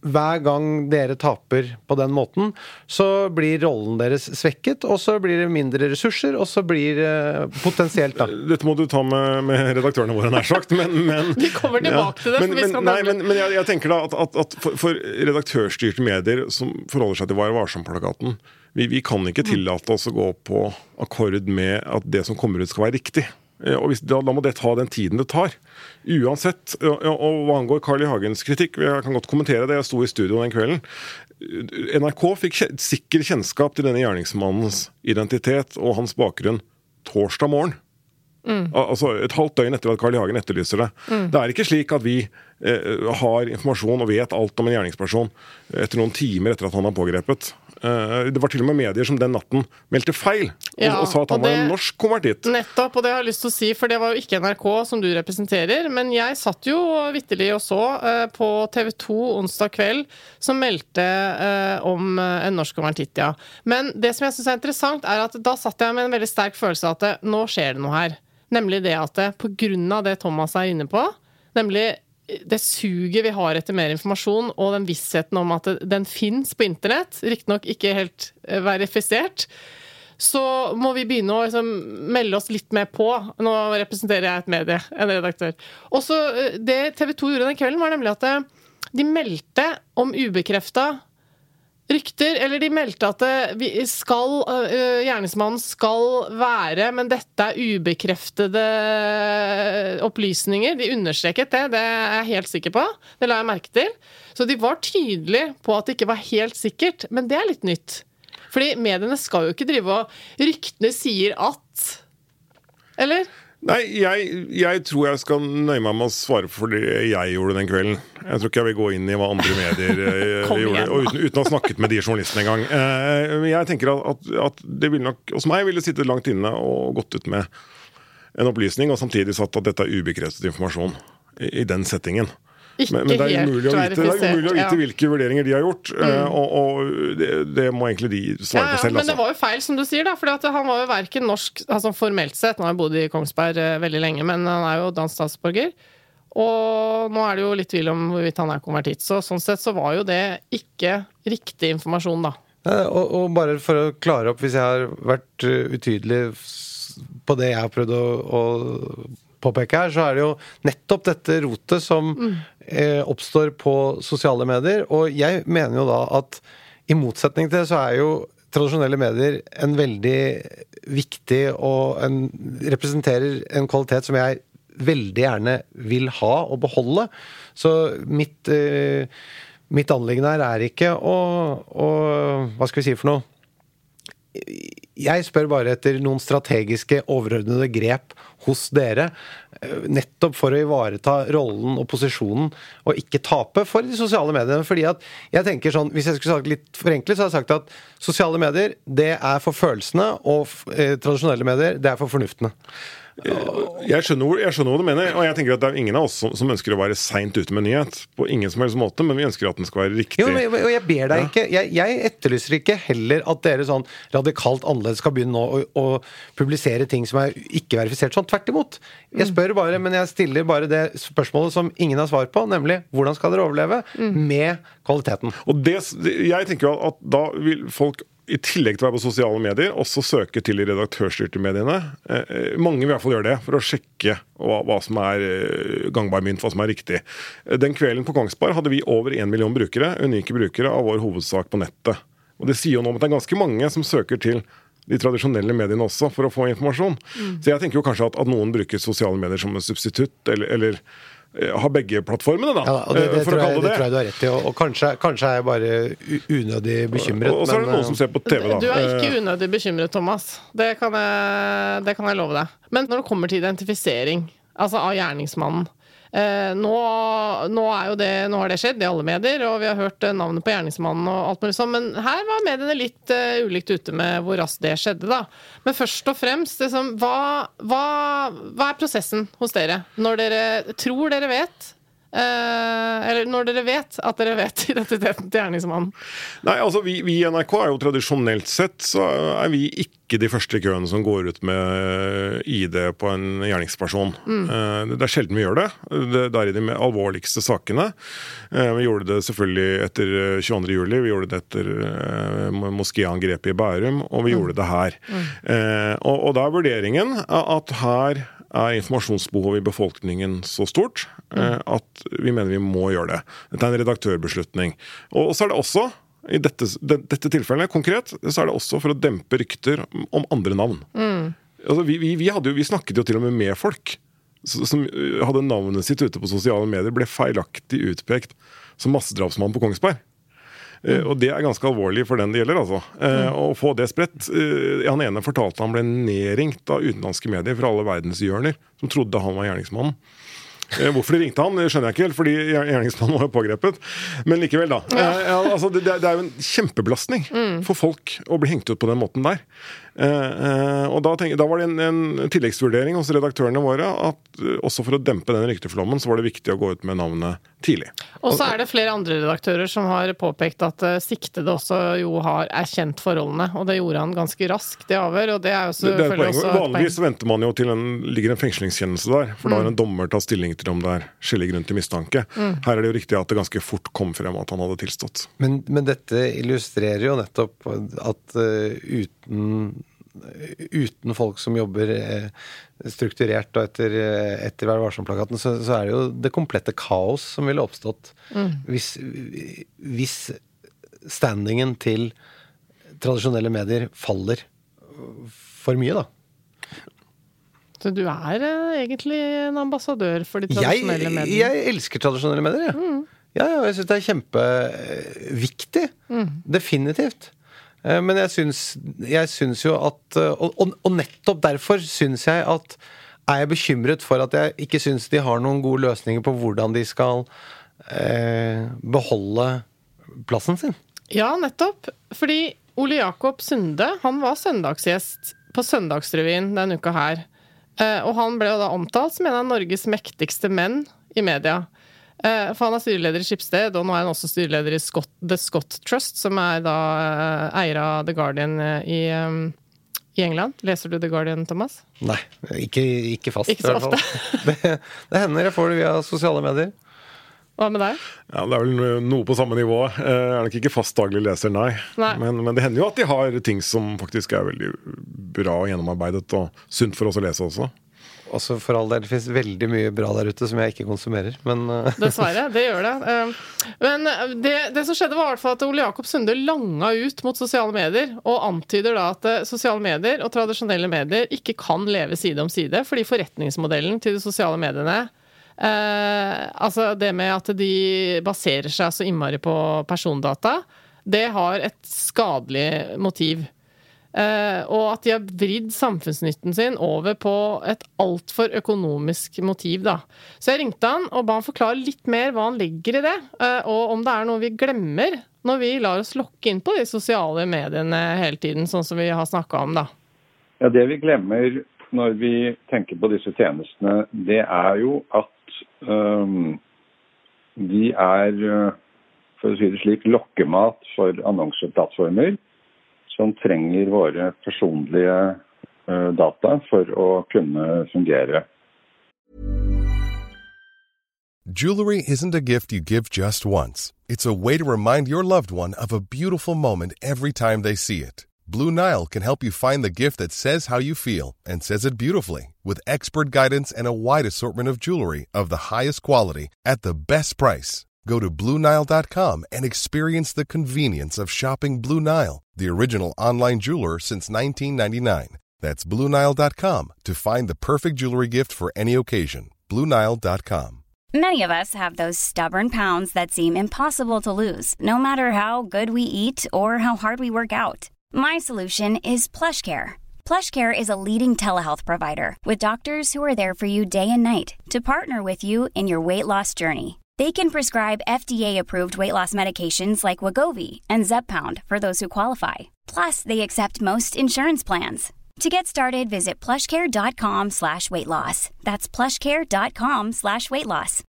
Speaker 2: hver gang dere taper på den måten, så blir rollen deres svekket, og så blir det mindre ressurser, og så blir det potensielt, da.
Speaker 3: Dette må du ta med, med redaktørene våre, nær sagt. Men, men,
Speaker 1: Vi kommer tilbake til det,
Speaker 3: Men,
Speaker 1: vi
Speaker 3: men,
Speaker 1: skal
Speaker 3: nei, men, men jeg, jeg tenker da at, at, at for, for redaktørstyrte medier som forholder seg til Vær varsom-plakaten, vi, vi kan ikke tillate oss å gå på akkord med at det som kommer ut, skal være riktig. Eh, Og hvis, da, da må det ta den tiden det tar. Uansett. Og, og hva angår Carl I. Hagens kritikk, jeg kan godt kommentere det, jeg sto i studio den kvelden. NRK fikk sikker kjennskap til denne gjerningsmannens identitet og hans bakgrunn torsdag morgen. Mm. Altså Et halvt døgn etter at Carl I. Hagen etterlyser det. Det er ikke slik at vi eh, har informasjon og vet alt om en gjerningsperson etter noen timer etter at han er pågrepet. Eh, det var til og med medier som den natten meldte feil og,
Speaker 1: Ja,
Speaker 3: og sa at han
Speaker 1: det,
Speaker 3: var en norsk konvertitt.
Speaker 1: Nettopp, og det har jeg lyst til å si, for det var jo ikke NRK som du representerer. Men jeg satt jo vitterlig og så eh, på TV 2 onsdag kveld, som meldte eh, om en norsk konvertitt, ja. Men det som jeg syns er interessant, er at da satt jeg med en veldig sterk følelse av at nå skjer det noe her. Nemlig det at av det Thomas er inne på, nemlig det suget vi har etter mer informasjon, og den vissheten om at den fins på internett, riktignok ikke helt eh, verifisert, så må vi begynne å liksom, melde oss litt mer på. Nå representerer jeg et medie, en redaktør. Også eh, Det TV 2 gjorde den kvelden, var nemlig at eh, de meldte om ubekrefta rykter. Eller de meldte at skal, gjerningsmannen skal være, men dette er ubekreftede opplysninger. De understreket det, det er jeg helt sikker på. Det la jeg merke til. Så de var tydelige på at det ikke var helt sikkert, men det er litt nytt. Fordi mediene skal jo ikke drive og Ryktene sier at Eller?
Speaker 3: Nei, jeg, jeg tror jeg skal nøye meg med å svare for det jeg gjorde den kvelden. Jeg tror ikke jeg vil gå inn i hva andre medier eh, gjorde,
Speaker 1: igjen,
Speaker 3: og uten, uten å ha snakket med de journalistene engang. Eh, men jeg tenker at, at, at det ville nok hos meg ville sittet langt inne og gått ut med en opplysning, og samtidig satt at dette er ubekreftet informasjon i, i den settingen.
Speaker 1: Ikke
Speaker 3: Men, men det er umulig å vite, det er umulig å vite
Speaker 1: ja.
Speaker 3: Hvilke vurderinger de har gjort, Mm. og, og det, det må egentlig de svare
Speaker 1: ja,
Speaker 3: på selv.
Speaker 1: men det
Speaker 3: Altså.
Speaker 1: var jo feil, som du sier, da. For han var jo verken norsk altså formelt sett, nå har jo bodd i Kongsberg eh, veldig lenge, men han er jo dansk statsborger. Og nå er det jo litt tvil om hvorvidt han er konvertitt. Så sånn sett så var jo det ikke riktig informasjon, da.
Speaker 2: Eh, Og, og bare for å klare opp, hvis jeg har vært eh, utydelig på det jeg har prøvd å, å påpeke her, så er det jo nettopp dette rotet som eh, oppstår på sosiale medier. Og jeg mener jo da at i motsetning til det, så er jo tradisjonelle medier en veldig viktig og en, representerer en kvalitet som jeg veldig gjerne vil ha og beholde. Så mitt, eh, mitt anliggende her er ikke å, å Hva skal vi si for noe? Jeg spør bare etter noen strategiske, overordnede grep hos dere. eh, Nettopp for å ivareta rollen og posisjonen, og ikke tape for de sosiale mediene. fordi at jeg tenker sånn, Hvis jeg skulle sagt litt forenklet, så hadde jeg sagt at sosiale medier det er for følelsene, og eh, tradisjonelle medier det er for fornuftene.
Speaker 3: Jeg skjønner, jeg skjønner hva du mener, og jeg tenker at det er ingen av oss som, som ønsker å være seint ute med nyhet. På ingen som helst måte, men vi ønsker at den skal være riktig.
Speaker 2: Jo, men, og jeg ber deg
Speaker 3: Ja.
Speaker 2: ikke jeg, jeg etterlyser ikke heller at dere sånn radikalt annerledes skal begynne nå å, å publisere ting som er ikke verifisert sånn. Tvert imot. Jeg spør bare, men jeg stiller bare det spørsmålet som ingen har svar på, nemlig hvordan skal dere overleve med kvaliteten?
Speaker 3: Og det, jeg tenker jo at da vil folk i tillegg til å være på sosiale medier, også søke til de redaktørstyrte mediene. Eh, eh, mange vil i hvert fall gjøre det, for å sjekke hva, hva som er eh, gangbar mynt, hva som er riktig. Den kvelden på Kongsberg hadde vi over én million brukere, unike brukere av vår hovedsak på nettet. Og Det sier jo noe om at det er ganske mange som søker til de tradisjonelle mediene også for å få informasjon. Så jeg tenker jo kanskje at, at noen bruker sosiale medier som en substitutt, eller, eller har begge plattformene, da.
Speaker 2: Ja, og det,
Speaker 3: eh,
Speaker 2: det,
Speaker 3: for
Speaker 2: tror
Speaker 3: å
Speaker 2: jeg,
Speaker 3: kalle
Speaker 2: det
Speaker 3: det
Speaker 2: tror jeg du har rett i. Og, og kanskje, kanskje er jeg bare unødig bekymret.
Speaker 3: Og, og så er det
Speaker 2: men,
Speaker 3: noen som
Speaker 2: eh,
Speaker 3: ser på TV, da.
Speaker 1: Du er ikke
Speaker 3: Eh,
Speaker 1: unødig bekymret, Thomas. Det kan, jeg, det kan jeg love deg. Men når det kommer til identifisering altså av gjerningsmannen eh, nå, nå, det, nå har det skjedd i alle medier, og vi har hørt eh, navnet på gjerningsmannen og alt mulig sånn, men her var mediene litt eh, ulikt ute med hvor raskt det skjedde, da. Men først og fremst, liksom, hva, hva, hva er prosessen hos dere når dere tror dere vet? Eh, eller når dere vet at dere vet identiteten til gjerningsmannen.
Speaker 3: Nei, altså vi, vi i NRK er jo tradisjonelt sett så er vi ikke de første i køen som går ut med ID på en gjerningsperson. Eh, Det er sjelden vi gjør det. Det det er i de alvorligste sakene. Eh, Vi gjorde det selvfølgelig etter eh, 22.07, vi gjorde det etter eh, moskéangrepet i Bærum, og vi gjorde det her. Mm. Og, og da er vurderingen at her er informasjonsbehovet i befolkningen så stort eh, at vi mener vi må gjøre det. Dette er en redaktørbeslutning. Og så er det også, i dette, dette tilfellet konkret, så er det også for å dempe rykter om andre navn. Altså, vi, vi, vi, jo, vi snakket jo til og med med folk som hadde navnet sitt ute på sosiale medier, ble feilaktig utpekt som massedrapsmann på Kongsberg. Eh, og det er ganske alvorlig for den det gjelder, altså. Eh, Å få det spredt. Eh, han ene fortalte han ble nedringt av utenlandske medier fra alle verdenshjørner som trodde han var gjerningsmannen. Hvorfor de ringte han, skjønner jeg ikke helt, fordi gjerningsmannen var jo pågrepet. Men likevel, da. Ja, altså, det, det er jo en kjempebelastning for folk å bli hengt ut på den måten der. Eh, eh, og da, tenk, da var det en, en tilleggsvurdering hos redaktørene våre at eh, også for å dempe den rykteflommen, så var det viktig å gå ut med navnet tidlig.
Speaker 1: Og så er det flere andre redaktører som har påpekt at siktede også jo har erkjent forholdene, og det gjorde han ganske raskt i avhør, og det er jo selvfølgelig også.
Speaker 3: Vanligvis venter man jo til en ligger en fengslingskjennelse der, for da har en dommer tatt stilling til om det er skjellig grunn til mistanke. Her er det jo riktig at det ganske fort kom frem at han hadde tilstått.
Speaker 2: Men, men dette illustrerer jo nettopp at uh, uten Uten folk som jobber eh, strukturert og etter, eh, etter Vær varsom-plakaten, så, så er det jo det komplette kaos som ville oppstått hvis, hvis standingen til tradisjonelle medier faller for mye, da.
Speaker 1: Så du er eh, egentlig en ambassadør for de
Speaker 2: Jeg,
Speaker 1: tradisjonelle mediene?
Speaker 2: jeg elsker tradisjonelle medier, jeg. Ja, ja, jeg syns det er kjempeviktig. Definitivt. Eh, Men jeg syns, jeg syns jo at og, og, og nettopp derfor syns jeg at er jeg bekymret for at jeg ikke syns de har noen gode løsninger på hvordan de skal eh, beholde plassen sin.
Speaker 1: Ja, nettopp. Fordi Ole Jakob Sunde han var søndagsgjest på Søndagsrevyen denne uka her. Eh, og han ble da omtalt som en av Norges mektigste menn i media. Eh, for han er styreleder i Skipsted, og nå er han også styreleder i Scott, The Scott Trust, som er da eh, eier av The Guardian i, i, England. Leser du The Guardian, Thomas?
Speaker 2: Nei, ikke, ikke fast.
Speaker 1: Ikke så ofte.
Speaker 2: det, det hender jeg får det via sosiale medier.
Speaker 1: Hva med deg?
Speaker 3: Ja, Det er vel noe på samme nivå. Jeg er nok ikke fast daglig leser, nei.
Speaker 1: nei.
Speaker 3: Men, men, det hender jo at de har ting som faktisk er veldig bra og gjennomarbeidet, og sunt for oss å lese også.
Speaker 2: Også for all del, Det finnes veldig mye bra der ute som jeg ikke konsumerer, men uh...
Speaker 1: Dessverre, det gjør det. Men det, det som skjedde, var i hvert fall at Ole Jakob Sunde langa ut mot sosiale medier, og antyder da at eh, sosiale medier og tradisjonelle medier ikke kan leve side om side, fordi forretningsmodellen til de sosiale mediene Eh, altså det med at de baserer seg så innmari på persondata, det har et skadelig motiv. Eh, og at de har vridd samfunnsnytten sin over på et altfor økonomisk motiv, da. Så jeg ringte han og ba han forklare litt mer hva han legger i det, uh, og om det er noe vi glemmer når vi lar oss lokke inn på de sosiale mediene hele tiden, sånn som vi har snakka om, da.
Speaker 4: Ja, Det vi glemmer når vi tenker på disse tjenestene, det er jo at um, de er, uh, for å si det slik, lokkemat for annonseplattformer som trenger våre personlige uh, data for å kunne fungere.
Speaker 5: Jewelry isn't a gift you give just once. It's a way to remind your loved one of a beautiful moment every time they see it. Blue Nile can help you find the gift that says how you feel and says it beautifully with expert guidance and a wide assortment of jewelry of the highest quality at the best price. Go to BlueNile.com and experience the convenience of shopping Blue Nile, the original online jeweler since 1999. That's BlueNile.com to find the perfect jewelry gift for any occasion. BlueNile.com.
Speaker 6: Many of us have those stubborn pounds that seem impossible to lose, no matter how good we eat or how hard we work out. My solution is PlushCare. PlushCare is a leading telehealth provider with doctors who are there for you day and night to partner with you in your weight loss journey. They can prescribe FDA-approved weight loss medications like Wagovi and Zepbound for those who qualify. Plus, they accept most insurance plans. To get started, visit plushcare.com slash weight loss. That's plushcare.com slash weight loss.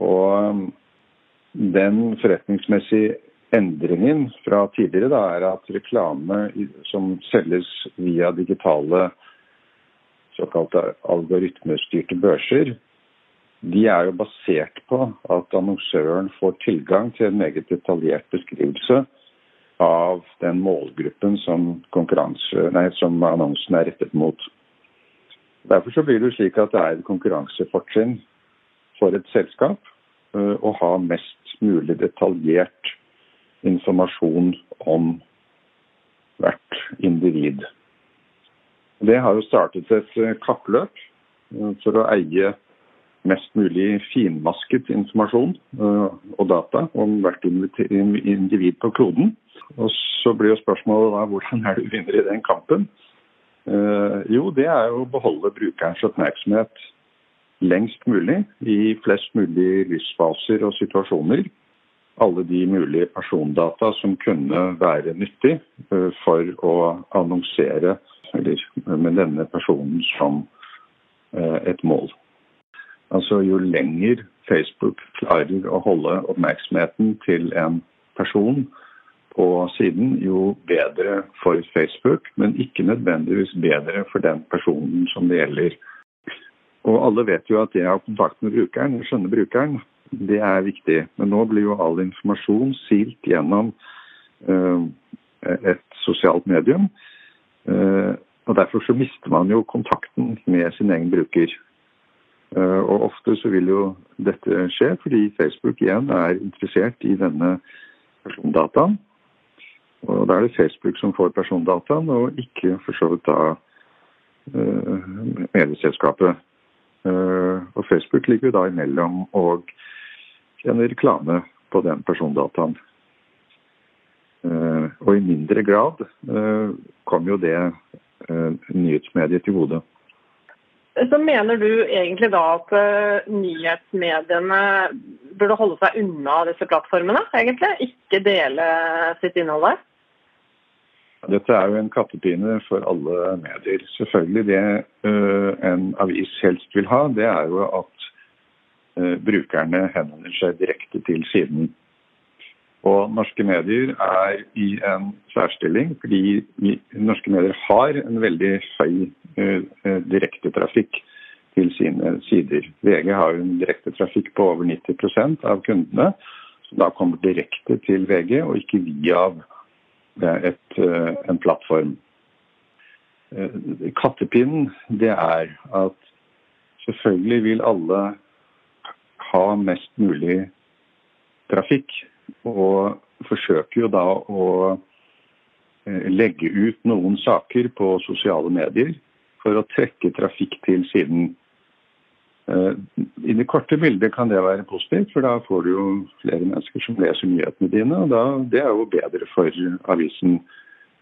Speaker 4: Um, den forretningsmessige endringen fra tidligere da, er at som via digitale såkalte algoritmestyrte børser, de er jo basert på at annonsøren får tilgang til en meget detaljert beskrivelse av den målgruppen som, nei, som annonsen er rettet mot. Derfor blir det slik at det er et konkurransefortrinn for et selskap uh, å ha mest mulig detaljert informasjon om hvert individ. Det har jo startet et eh, kappløp eh, for å eie mest mulig finmasket informasjon eh, og data om hvert individ på kloden. Og så blir jo spørsmålet da hvordan er du vinner i den kampen? Jo, det er jo å beholde brukerens oppmerksomhet lengst mulig i flest mulig livsfaser og situasjoner alle de mulige persondata som kunne være nyttig for å annonsere med denne personen som eh, et mål. Altså Jo lenger Facebook klarer å holde oppmerksomheten til en person på siden, jo bedre for Facebook, men ikke nødvendigvis bedre for den personen som det gjelder. Og alle vet jo at det å ha kontakt med brukeren, skjønne brukeren, det er viktig. Men nå blir jo all informasjon silt gjennom uh, et sosialt medium. Uh, og Derfor så mister man jo kontakten med sin egen bruker. Uh, og Ofte så vil jo dette skje fordi Facebook igjen er interessert i denne persondataen. Og Da er det Facebook som får persondataen, og ikke for så vidt da medieselskapet. Og Facebook ligger jo da imellom og tjener reklame på den persondataen. Eh, og i mindre grad eh, kom jo det eh, nyhetsmedier til gode.
Speaker 1: Så mener du egentlig da at nyhetsmediene burde holde seg unna disse plattformene, egentlig? Ikke dele sitt innhold der?
Speaker 4: Dette er jo en kattepine for alle medier. Selvfølgelig det en avis helst vil ha, det er jo at brukerne henvender seg direkte til siden. Og norske medier er i en særstilling fordi norske medier har en veldig høy uh, direktetrafikk til sine sider. VG har jo en direktetrafikk på over 90% av kundene, som da kommer direkte til VG og ikke via et, en plattform. Kattepinnen det er at selvfølgelig vil alle ha mest mulig trafikk og forsøker jo da å eh, legge ut noen saker på sosiale medier for å trekke trafikk til siden. Eh, I det korte bildet kan det være positivt, for da får du jo flere mennesker som leser nyhetene dine. og da, Det er jo bedre for avisen.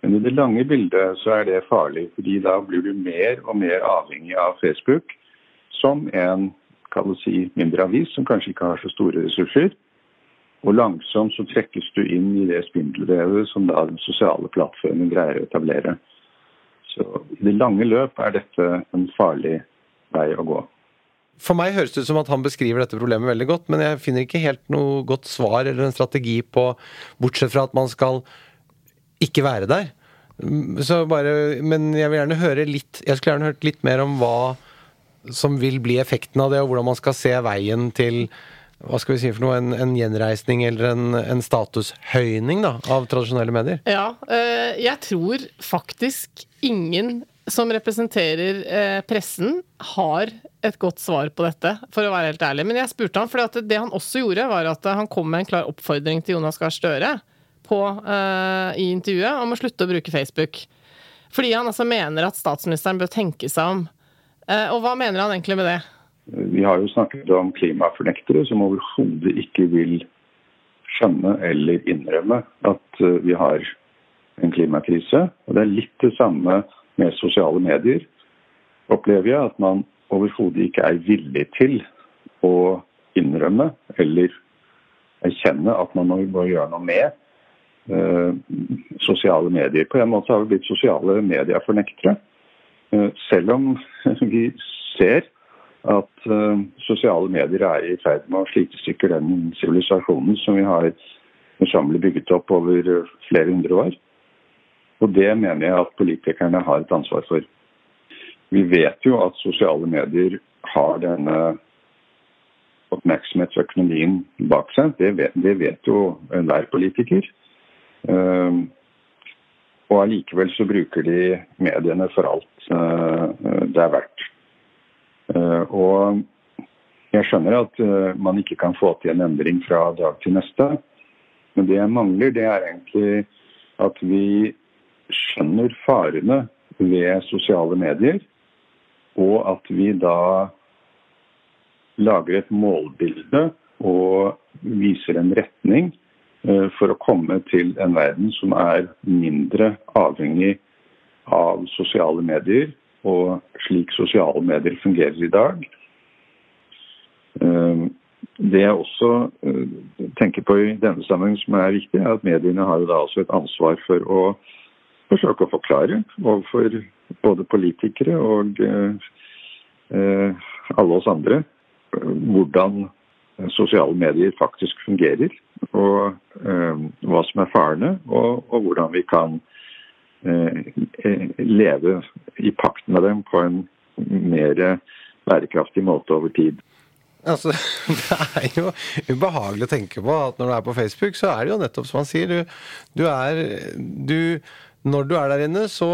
Speaker 4: Men i det lange bildet så er det farlig, fordi da blir du mer og mer avhengig av Facebook som en kan si, mindre avis som kanskje ikke har så store ressurser. Og langsomt så trekkes du inn i det spindelvevet som da den sosiale plattformen greier å etablere. Så i det lange løp er dette en farlig vei å gå.
Speaker 2: For meg høres det ut som at han beskriver dette problemet veldig godt, men jeg finner ikke helt noe godt svar eller en strategi på, bortsett fra at man skal ikke være der. Så bare, men jeg vil gjerne høre litt Jeg skulle gjerne hørt litt mer om hva som vil bli effekten av det, og hvordan man skal se veien til hva skal vi si for noe, en, en gjenreisning eller en, en statushøyning da, av tradisjonelle medier?
Speaker 1: Ja, øh, jeg tror faktisk ingen som representerer øh, pressen, har et godt svar på dette, for å være helt ærlig. Men jeg spurte han, for det han også gjorde, var at han kom med en klar oppfordring til Jonas Gahr Støre på, øh, i intervjuet om å slutte å bruke Facebook. Fordi han altså mener at statsministeren bør tenke seg om. og hva mener han egentlig med det?
Speaker 4: Har jo snakket om klimafornektere som overhodet ikke vil skjønne eller innrømme at eh, vi har en klimakrise. Og Det er litt det samme med sosiale medier. Opplever jeg at man overhodet ikke er villig til å innrømme eller erkjenne at man må gjøre noe med uh, sosiale medier. På en måte har vi blitt sosiale mediefornektere. Uh, selv om vi ser at uh, sosiale medier er i ferd med å slite i stykker den sivilisasjonen som vi har møysommelig bygget opp over flere hundre år. Og det mener jeg at politikerne har et ansvar for. Vi vet jo at sosiale medier har denne oppmerksomhetsøkonomien bak seg. Det vet, det vet jo enhver politiker. Uh, og allikevel så bruker de mediene for alt uh, det er verdt. Eh, og jeg skjønner at eh, man ikke kan få til en endring fra dag til neste. Men det jeg mangler, det er egentlig at vi skjønner farene ved sosiale medier, og at vi da lager et målbilde og viser en retning eh, for å komme til en verden som er mindre avhengig av sosiale medier og slik sosiale medier fungerer i dag. Eh, det jeg også eh, tenker på i denne sammenheng som er viktig, er at mediene har jo da også et ansvar for å forsøke å forklare overfor både politikere og eh, alle oss andre hvordan sosiale medier faktisk fungerer. Og hva som er farene, og, og hvordan vi kan leve i pakt med dem på en mer bærekraftig måte over tid.
Speaker 2: Altså, Det er jo ubehagelig å tenke på at når du er på Facebook, så er det jo nettopp som han sier. Du, du er du, Når du er der inne, så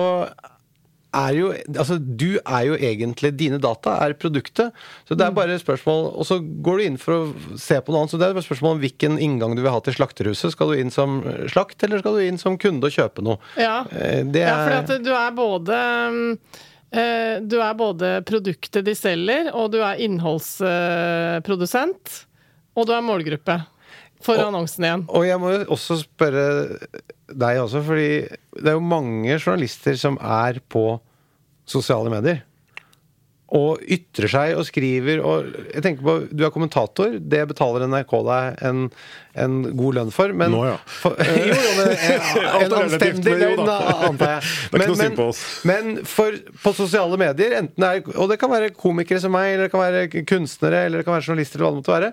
Speaker 2: er jo Altså, du er jo egentlig Dine data er produktet. Så det er bare et spørsmål Og så går du inn for å se på noe annet. Så det er bare et spørsmål om hvilken inngang du vil ha til slakterhuset. Skal du inn som slakt, eller skal du inn som kunde og kjøpe noe?
Speaker 1: Ja, eh, det er... ja for at du er både eh, du er både produktet de selger, og du er innholdsprodusent. Og du er målgruppe for annonsen igjen.
Speaker 2: Og jeg må jo også spørre deg også, fordi det er jo mange journalister som er på sosiale medier. Og ytrer seg og skriver og Jeg tenker på, Du er kommentator. Det betaler NRK deg en, en god lønn for. Men
Speaker 3: Nå, ja.
Speaker 2: for, jo, jo, men, en, en anstendig lønn, antar jeg.
Speaker 3: Men, oss.
Speaker 2: Men for, på sosiale medier, enten det er, og det kan være komikere som meg, eller det kan være kunstnere, eller det kan være journalister, eller hva det måtte være,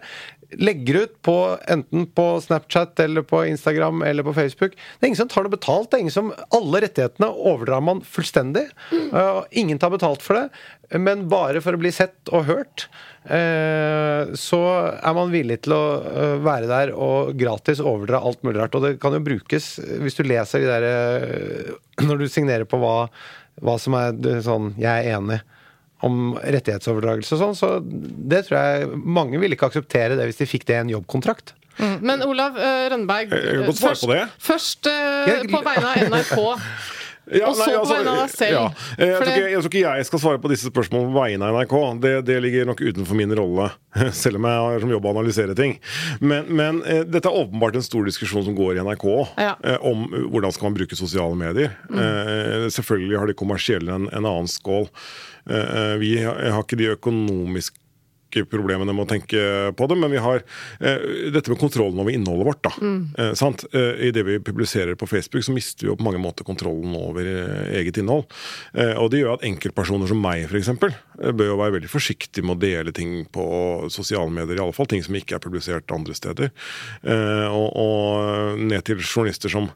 Speaker 2: legger ut på enten på Snapchat eller på Instagram eller på Facebook. Det er ingen som tar noe betalt. det er ingen som, Alle rettighetene overdrar man fullstendig. Uh, ingen tar betalt for det, men bare for å bli sett og hørt. Uh, så er man villig til å uh, være der og gratis overdra alt mulig rart. Og det kan jo brukes hvis du leser de der uh, Når du signerer på hva, hva som er sånn Jeg er enig om rettighetsoverdragelse og sånn, så det tror jeg mange ville ikke akseptere det hvis de fikk det i en jobbkontrakt.
Speaker 1: Mm. Men Olav uh, Rønneberg,
Speaker 3: svare
Speaker 1: først,
Speaker 3: på
Speaker 1: først
Speaker 2: uh,
Speaker 1: på vegne av NRK.
Speaker 3: Ja,
Speaker 1: Og så på vegne av deg selv.
Speaker 3: Ja. Eh, Jeg, tror ikke, jeg tror ikke jeg skal svare på disse spørsmålene på vegne av NRK. Det, det ligger nok utenfor min rolle, selv om jeg har som jobb å analysere ting. Men, men eh, dette er åpenbart en stor diskusjon som går i NRK
Speaker 1: Ja.
Speaker 3: eh, om hvordan skal man bruke sosiale medier. Eh, selvfølgelig har de kommersielle en, en annen skål. Vi har, har ikke de økonomiske problemene med å tenke på det, men vi har eh, dette med kontrollen over innholdet vårt. da, eh, sant? Eh, I det vi publiserer på Facebook, så mister vi jo på mange måter kontrollen over eh, eget innhold. Eh, og det gjør at enkeltpersoner som meg, f.eks., eh, bør jo være veldig forsiktige med å dele ting på sosiale medier, i alle fall ting som ikke er publisert andre steder. Og, og ned til journalister som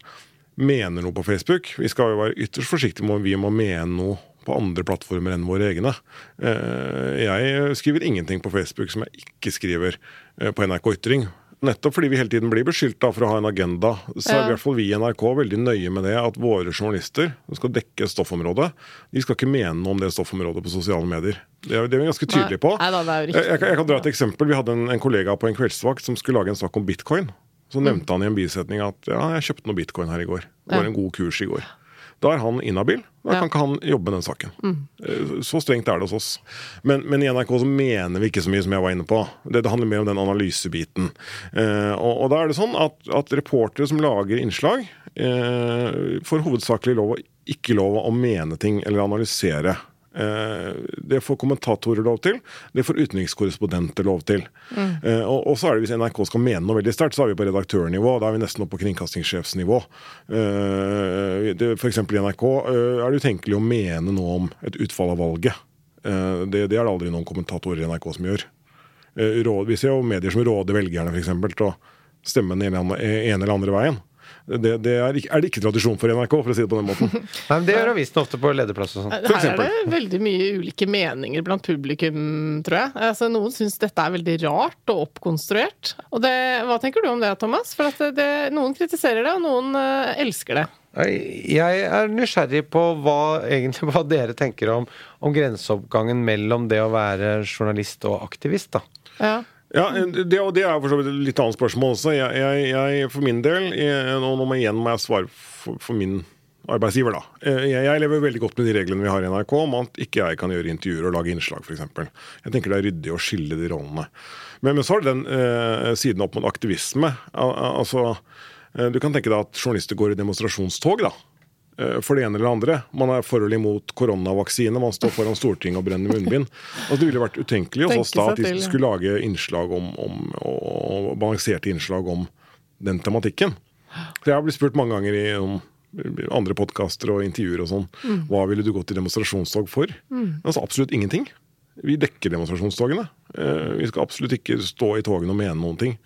Speaker 3: mener noe på Facebook. Vi skal jo være ytterst forsiktige med om vi må mene noe på andre plattformer enn våre egne. Eh, Jeg skriver ingenting på Facebook som jeg ikke skriver eh, på NRK Ytring. Nettopp fordi vi hele tiden blir beskyldt for å ha en agenda, så er i hvert fall vi i NRK veldig nøye med det at våre journalister som skal dekke stoffområdet, de skal ikke mene noe om det stoffområdet på sosiale medier. Det er, det er vi ganske tydelige på. Jeg, jeg, kan- jeg kan dra et eksempel. Vi hadde en, en kollega på en kveldsvakt som skulle lage en sak om bitcoin. Så nevnte han i en bisetning at ja, jeg kjøpte noe bitcoin her i går. Det var en god kurs i går. Da er han inhabil. Da
Speaker 1: Ja.
Speaker 3: kan ikke han jobbe med den saken. Mm. Så strengt er det hos oss. Men, men i NRK så mener vi ikke så mye som jeg var inne på. Det, det handler mer om den analysebiten. Eh, og, og da er det sånn at, at reportere som lager innslag, eh, får hovedsakelig lov å ikke lov å mene ting eller analysere. Eh, det får kommentatorer lov til, det får utenrikskorrespondenter lov til. Mm. og, og så er det hvis NRK skal mene noe veldig sterkt, så er vi på redaktørnivå. Da er vi nesten oppe på kringkastingssjefsnivå. F.eks. for eksempel i NRK eh, er det utenkelig å mene noe om et utfall av valget. Eh, det, det er det aldri noen kommentatorer i NRK som gjør. Eh, råd, vi ser jo medier som råder velgerne for eksempel, til å stemme den ene eller andre veien. Det, det er, ikke, er det ikke tradisjon for NRK, for å si det på den måten.
Speaker 2: Nei, men Det gjør avisen ofte på lederplass og sånn.
Speaker 1: Her er det veldig mye ulike meninger blant publikum, tror jeg. Altså, noen syns dette er veldig rart og oppkonstruert. Og det, hva tenker du om det, Thomas? For at det, det, noen kritiserer det, og noen uh, elsker det.
Speaker 2: Jeg er nysgjerrig på hva, egentlig, hva dere tenker om, om grenseoppgangen mellom det å være journalist og aktivist. da.
Speaker 1: Ja.
Speaker 3: Ja, det, og det er for så vidt et litt annet spørsmål også. Jeg, jeg, jeg for min del, og nå må jeg igjen må jeg svare for, for min arbeidsgiver, da. Eh, Jeg, jeg lever veldig godt med de reglene vi har i NRK om at ikke jeg kan gjøre intervjuer og lage innslag, f.eks. Jeg tenker det er ryddig å skille de rollene. Men, men så har du den eh, siden opp mot aktivisme. Al- altså, eh, du kan tenke deg at journalister går i demonstrasjonstog, da. Eh, For det ene eller andre. Man er for eller imot koronavaksine, man står foran Stortinget og brenner munnbind. Altså, det ville vært utenkelig hos oss da at de skulle lage innslag om, om og, balanserte innslag om den tematikken. Så jeg har blitt spurt mange ganger i om andre podkaster og intervjuer og sånn
Speaker 1: Mm.
Speaker 3: hva ville du gått i demonstrasjonstog for? Altså absolutt ingenting. Vi dekker demonstrasjonstogene. Eh, Vi skal absolutt ikke stå i togene og mene noen ting.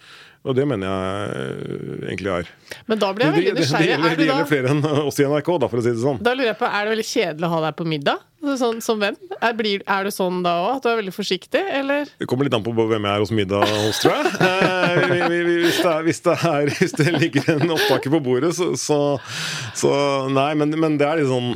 Speaker 3: Og det mener jeg eh, egentlig er
Speaker 1: Men da blir jeg
Speaker 3: det,
Speaker 1: veldig
Speaker 3: det, det,
Speaker 1: nysgjerrig.
Speaker 3: gjelder,
Speaker 1: Er
Speaker 3: det gjelder flere enn oss i NRK, da, for å si det sånn.
Speaker 1: Da lurer jeg på, Er det veldig kjedelig å ha deg på middag? Sånn, som venn? Er, blir, er det sånn da òg? At du er veldig forsiktig, eller?
Speaker 3: Det kommer litt an på hvem jeg er hos middag hos, tror jeg. Eh, vi- vi- vi- Hvis det, er, hvis, det er, hvis det ligger en opptaker på bordet, så, så, så Nei, men, men det er litt sånn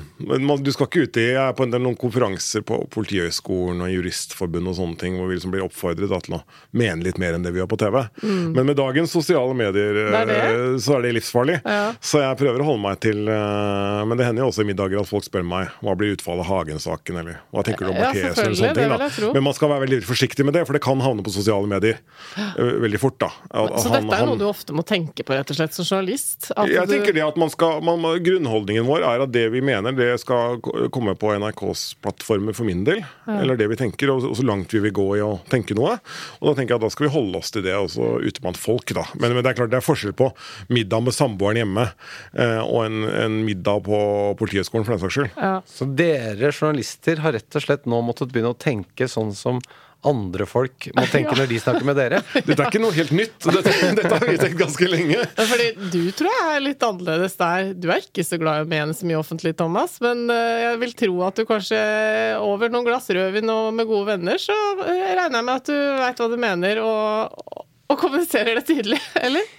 Speaker 3: man- Du skal ikke ut i Jeg er på en del noen konferanser på Politihøgskolen og Juristforbundet og sånne ting, hvor vi liksom blir oppfordret da, til å mene litt mer enn det vi gjør på TV. Men med dagens sosiale medier
Speaker 1: Mm. Det er det.
Speaker 3: er så er det livsfarlig.
Speaker 1: Ja.
Speaker 3: Så jeg prøver å holde meg til eh, Men det hender jo også i middager at folk spør meg hva blir utfallet av Hagen-saken, eller hva tenker du om
Speaker 1: Ja,
Speaker 3: Marquez eller sånne ting? da. Men man skal være veldig forsiktig med det, for det kan havne på sosiale medier eh, veldig fort. da. At-
Speaker 1: Så
Speaker 3: han-
Speaker 1: dette er noe du ofte må tenke på, rett og slett, som journalist?
Speaker 3: Jeg
Speaker 1: du-
Speaker 3: tenker det at man skal, man, Grunnholdningen vår er at det vi mener, det skal komme på NRKs plattformer for min del. Eller det vi tenker, og så, og så langt vi vil gå i å tenke noe. Og da tenker jeg at da skal vi holde oss til det, og så ute blant folk, da. Men, men det er klart det er forskjell på middag med samboeren hjemme eh, og en, en middag på Politihøgskolen, for den saks skyld.
Speaker 1: ja.
Speaker 2: Så dere journalister har rett og slett nå måttet begynne å tenke sånn som andre folk må tenke når de snakker med dere?
Speaker 3: Dette er ikke noe helt nytt. Dette, dette har vi tenkt ganske lenge.
Speaker 1: Fordi du tror jeg er litt annerledes der. Du er ikke så glad i å mene så mye offentlig, Thomas. Men eh, jeg vil tro at du kanskje over noen glass rødvin og med gode venner, så regner jeg med at du veit hva du mener, og, og kommuniserer det tydelig. Eller?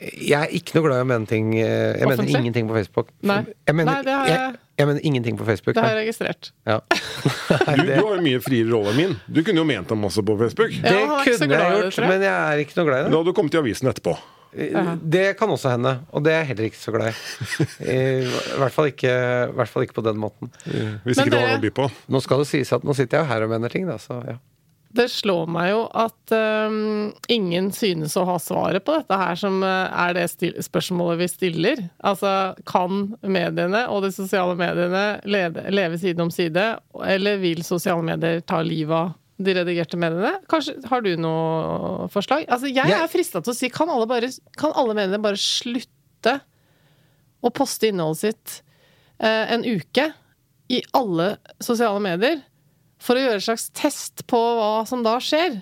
Speaker 2: Jeg er ikke noe glad i å mene ting eh, Jeg mener
Speaker 1: Offentlig?
Speaker 2: ingenting på Facebook.
Speaker 1: Nei.
Speaker 2: Jeg mener,
Speaker 1: Nei, det har jeg-
Speaker 2: jeg, jeg mener ingenting på Facebook.
Speaker 1: Det har jeg registrert.
Speaker 2: Ja. Nei,
Speaker 3: Du,
Speaker 2: det,
Speaker 3: du har jo mye friere rolle enn min. Du kunne jo ment dem masse på Facebook.
Speaker 1: Ja,
Speaker 2: det kunne jeg gjort,
Speaker 1: det, jeg.
Speaker 2: men jeg er ikke noe glad i
Speaker 3: Da
Speaker 2: det.
Speaker 3: hadde du kommet i avisen etterpå.
Speaker 2: Det kan også hende, og det er jeg heller ikke så glad i. I hvert fall ikke, i hvert fall ikke på den måten.
Speaker 3: Hvis
Speaker 1: ikke
Speaker 3: ikke du har noe å by på.
Speaker 2: Nå skal det sies at nå sitter jeg jo her og mener ting, da, så ja.
Speaker 1: Det slår meg jo at um, ingen synes å ha svaret på dette her, som øh, er det stil spørsmålet vi stiller. Altså, kan mediene og de sosiale mediene lede, leve side om side, eller vil sosiale medier ta livet av de redigerte mediene? Kanskje, Har du noe forslag? Altså, jeg
Speaker 2: Jeg-
Speaker 1: er frista til å si, kan alle, bare, kan alle mediene bare slutte å poste innholdet sitt eh, en uke i alle sosiale medier? For å gjøre en slags test på hva som da skjer.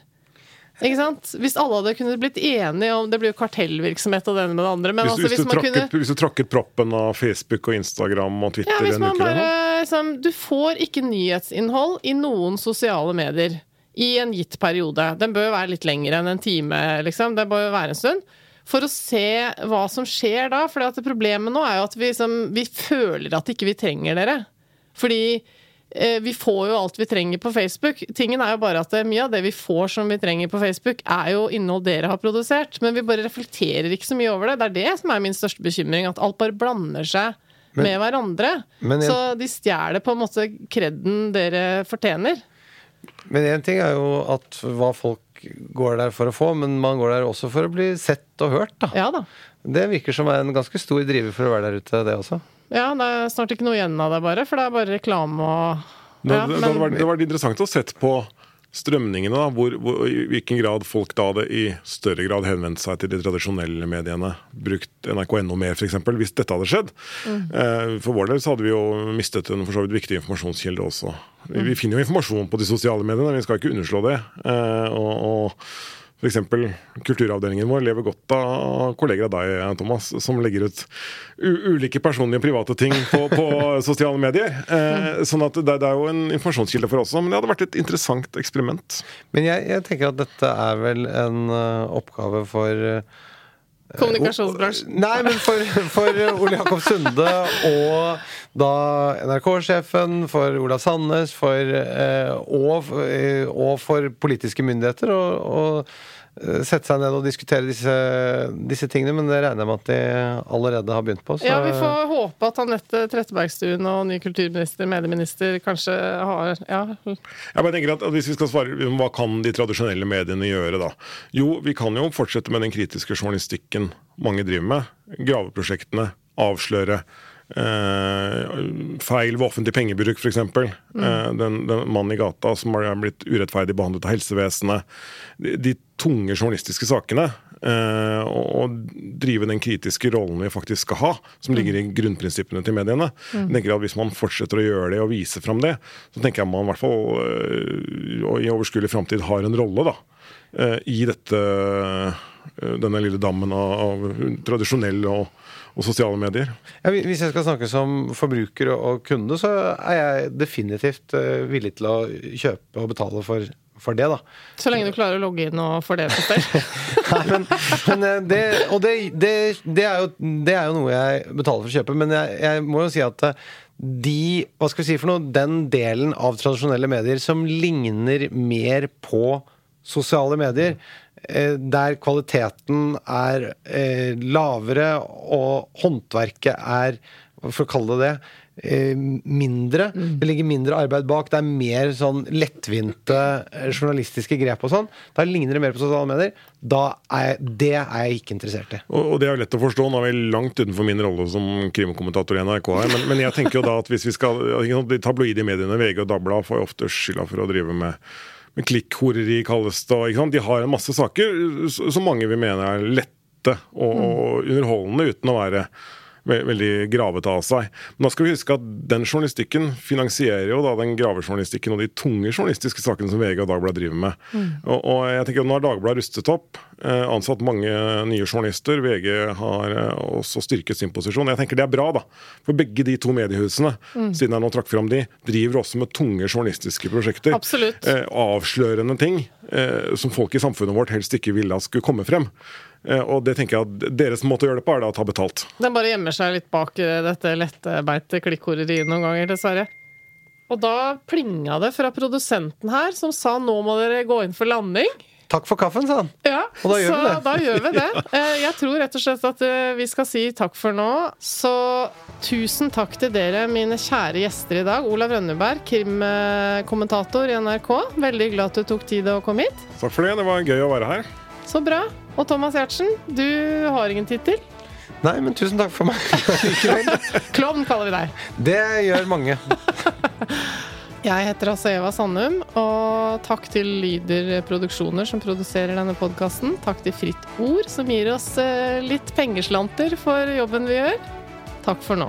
Speaker 1: Ikke sant? Hvis alle hadde kunnet blitt enige om Det blir jo kartellvirksomhet og det ene med det andre, men
Speaker 3: Hvis,
Speaker 1: altså,
Speaker 3: hvis,
Speaker 1: hvis
Speaker 3: du
Speaker 1: man
Speaker 3: tråkket,
Speaker 1: kunne
Speaker 3: hvis du tråkket proppen av Facebook og Instagram og Twitter
Speaker 1: ja, hvis man
Speaker 3: uke
Speaker 1: bare liksom, Du får ikke nyhetsinnhold i noen sosiale medier i en gitt periode. Den bør være litt lengre enn en time, liksom. Det bør være en stund. For å se hva som skjer da. For problemet nå er jo at vi, liksom, vi føler at ikke vi trenger dere. Fordi vi får jo alt vi trenger på Facebook. Tingen er jo bare at mye av det vi får som vi trenger på Facebook, er jo innhold dere har produsert. Men vi bare reflekterer ikke så mye over det. Det er det som er min største bekymring. At alt bare blander seg med hverandre.
Speaker 2: men jeg-
Speaker 1: Så de stjeler på en måte kreden dere fortjener.
Speaker 2: Men én ting er jo at hva folk går der for å få, men man går der også for å bli sett og hørt, da.
Speaker 1: Ja da.
Speaker 2: Det virker som en ganske stor driver for å være der ute, det også.
Speaker 1: Ja, det er snart ikke noe igjen av det, bare. For det er bare reklame og
Speaker 3: Det,
Speaker 1: ja,
Speaker 3: det, det, hadde vært, det hadde vært interessant å sett på strømningene, da, hvor, hvor, i hvilken grad folk da hadde i større grad henvendt seg til de tradisjonelle mediene. Brukt NRK.no mer, f.eks., hvis dette hadde skjedd. Eh, For vår del så hadde vi jo mistet en for så vidt viktig informasjonskilde også. Vi, vi finner jo informasjon på de sosiale mediene, vi skal ikke underslå det. Eh, Og, og F.eks. kulturavdelingen vår lever godt av kolleger av deg, Thomas, som legger ut u ulike personlige og private ting på, på sosiale medier. Eh, sånn at det, det er jo en informasjonskilde for oss også, men det hadde vært et interessant eksperiment.
Speaker 2: Men jeg, jeg tenker at dette er vel en uh, oppgave for uh,
Speaker 1: kommunikasjonsbransjen.
Speaker 2: Nei, men for, for Ole Jakob Sunde og da NRK-sjefen, for Ola Sandnes for, eh, og, eh, og for politiske myndigheter og, eh, sette seg ned og diskutere disse, disse tingene. Men det regner jeg med at de allerede har begynt på. Så
Speaker 1: Ja, vi får håpe at Anette Trettebergstuen og ny kulturminister, medieminister, kanskje har Ja,
Speaker 3: Jeg bare tenker at at Hvis vi skal svare hva kan de tradisjonelle mediene gjøre, da? Jo, vi kan jo fortsette med den kritiske journalistikken mange driver med. Graveprosjektene. Avsløre. Eh, feil ved offentlig pengebruk, f.eks. Eh, den, den mannen i gata som har blitt urettferdig behandlet av helsevesenet. De, de tunge journalistiske sakene. Eh, og, drive den kritiske rollen vi faktisk skal ha, som ligger i grunnprinsippene til mediene. Jeg tenker at Hvis man fortsetter å gjøre det og vise fram det, så tenker jeg man i hvert fall eh, i overskuelig framtid har en rolle da, eh, i dette denne lille dammen av, av tradisjonelle og, og sosiale medier.
Speaker 2: Ja, hvis jeg skal snakke som forbruker og kunde, så er jeg definitivt villig til å kjøpe og betale for, for det, da.
Speaker 1: Så lenge du klarer å logge inn og få det på stell.
Speaker 2: Nei, men, men eh, det, og det, det, det, er jo, det er jo noe jeg betaler for å kjøpe. Men jeg, jeg må jo si at eh, de, hva skal vi si for noe, den delen av tradisjonelle medier som ligner mer på sosiale medier, eh, der kvaliteten er lavere og håndverket er for å kalle det det, eh, mindre. Det ligger mindre arbeid bak. Det er mer sånn lettvinte eh, journalistiske grep og sånn. Da ligner det mer på sosiale medier. Da er jeg, det er jeg ikke interessert i.
Speaker 3: Og, og det er jo lett å forstå. Nå er vi langt utenfor min rolle som krimkommentator i NRK her. Men, men jeg tenker jo da at hvis vi skal De tabloide mediene, VG og Dagbladet, får jo ofte skylda for å drive med med klikkhoreri, kalles det. ikke sant? De har en masse saker som mange vil mene er lette og, og underholdende uten å være veldig gravete av seg. Men da skal vi huske at den journalistikken finansierer jo da den gravejournalistikken og de tunge journalistiske sakene som VG og Dagbladet driver med. Og, og jeg tenker at Nå har Dagbladet rustet opp, eh, ansatt mange nye journalister. VG har eh, også styrket sin posisjon. Jeg tenker det er bra, da. For begge de to mediehusene, siden jeg nå trakk fram de, driver også med tunge journalistiske prosjekter.
Speaker 1: Absolutt.
Speaker 3: Eh, avslørende ting eh, som folk i samfunnet vårt helst ikke ville at skulle komme frem. Eh, og det tenker jeg at Deres måte å gjøre det på er da å ta betalt.
Speaker 1: Den bare gjemmer seg litt bak eh, dette lettbeinte klikkhoreriet noen ganger, dessverre. Og da plinga det fra produsenten her, som sa nå må dere gå inn for landing.
Speaker 2: Takk for kaffen, sa han.
Speaker 1: Ja,
Speaker 2: Og da gjør
Speaker 1: så
Speaker 2: vi det.
Speaker 1: da gjør vi det. Eh, Jeg tror rett og slett at vi skal si takk for nå. Så tusen takk til dere, mine kjære gjester i dag. Olav Rønneberg, krimkommentator i NRK. Veldig glad at du tok tid og kom hit.
Speaker 3: Takk for det. Det var gøy å være her.
Speaker 1: Så bra. Og Thomas Giertsen, du har ingen tittel.
Speaker 2: Nei, men tusen takk for meg.
Speaker 1: Klovn kaller vi deg.
Speaker 2: Det gjør mange.
Speaker 1: Jeg heter altså Eva Sandum, og takk til Lyder Produksjoner som produserer denne podkasten. Takk til Fritt Ord som gir oss eh, litt pengeslanter for jobben vi gjør. Takk for nå.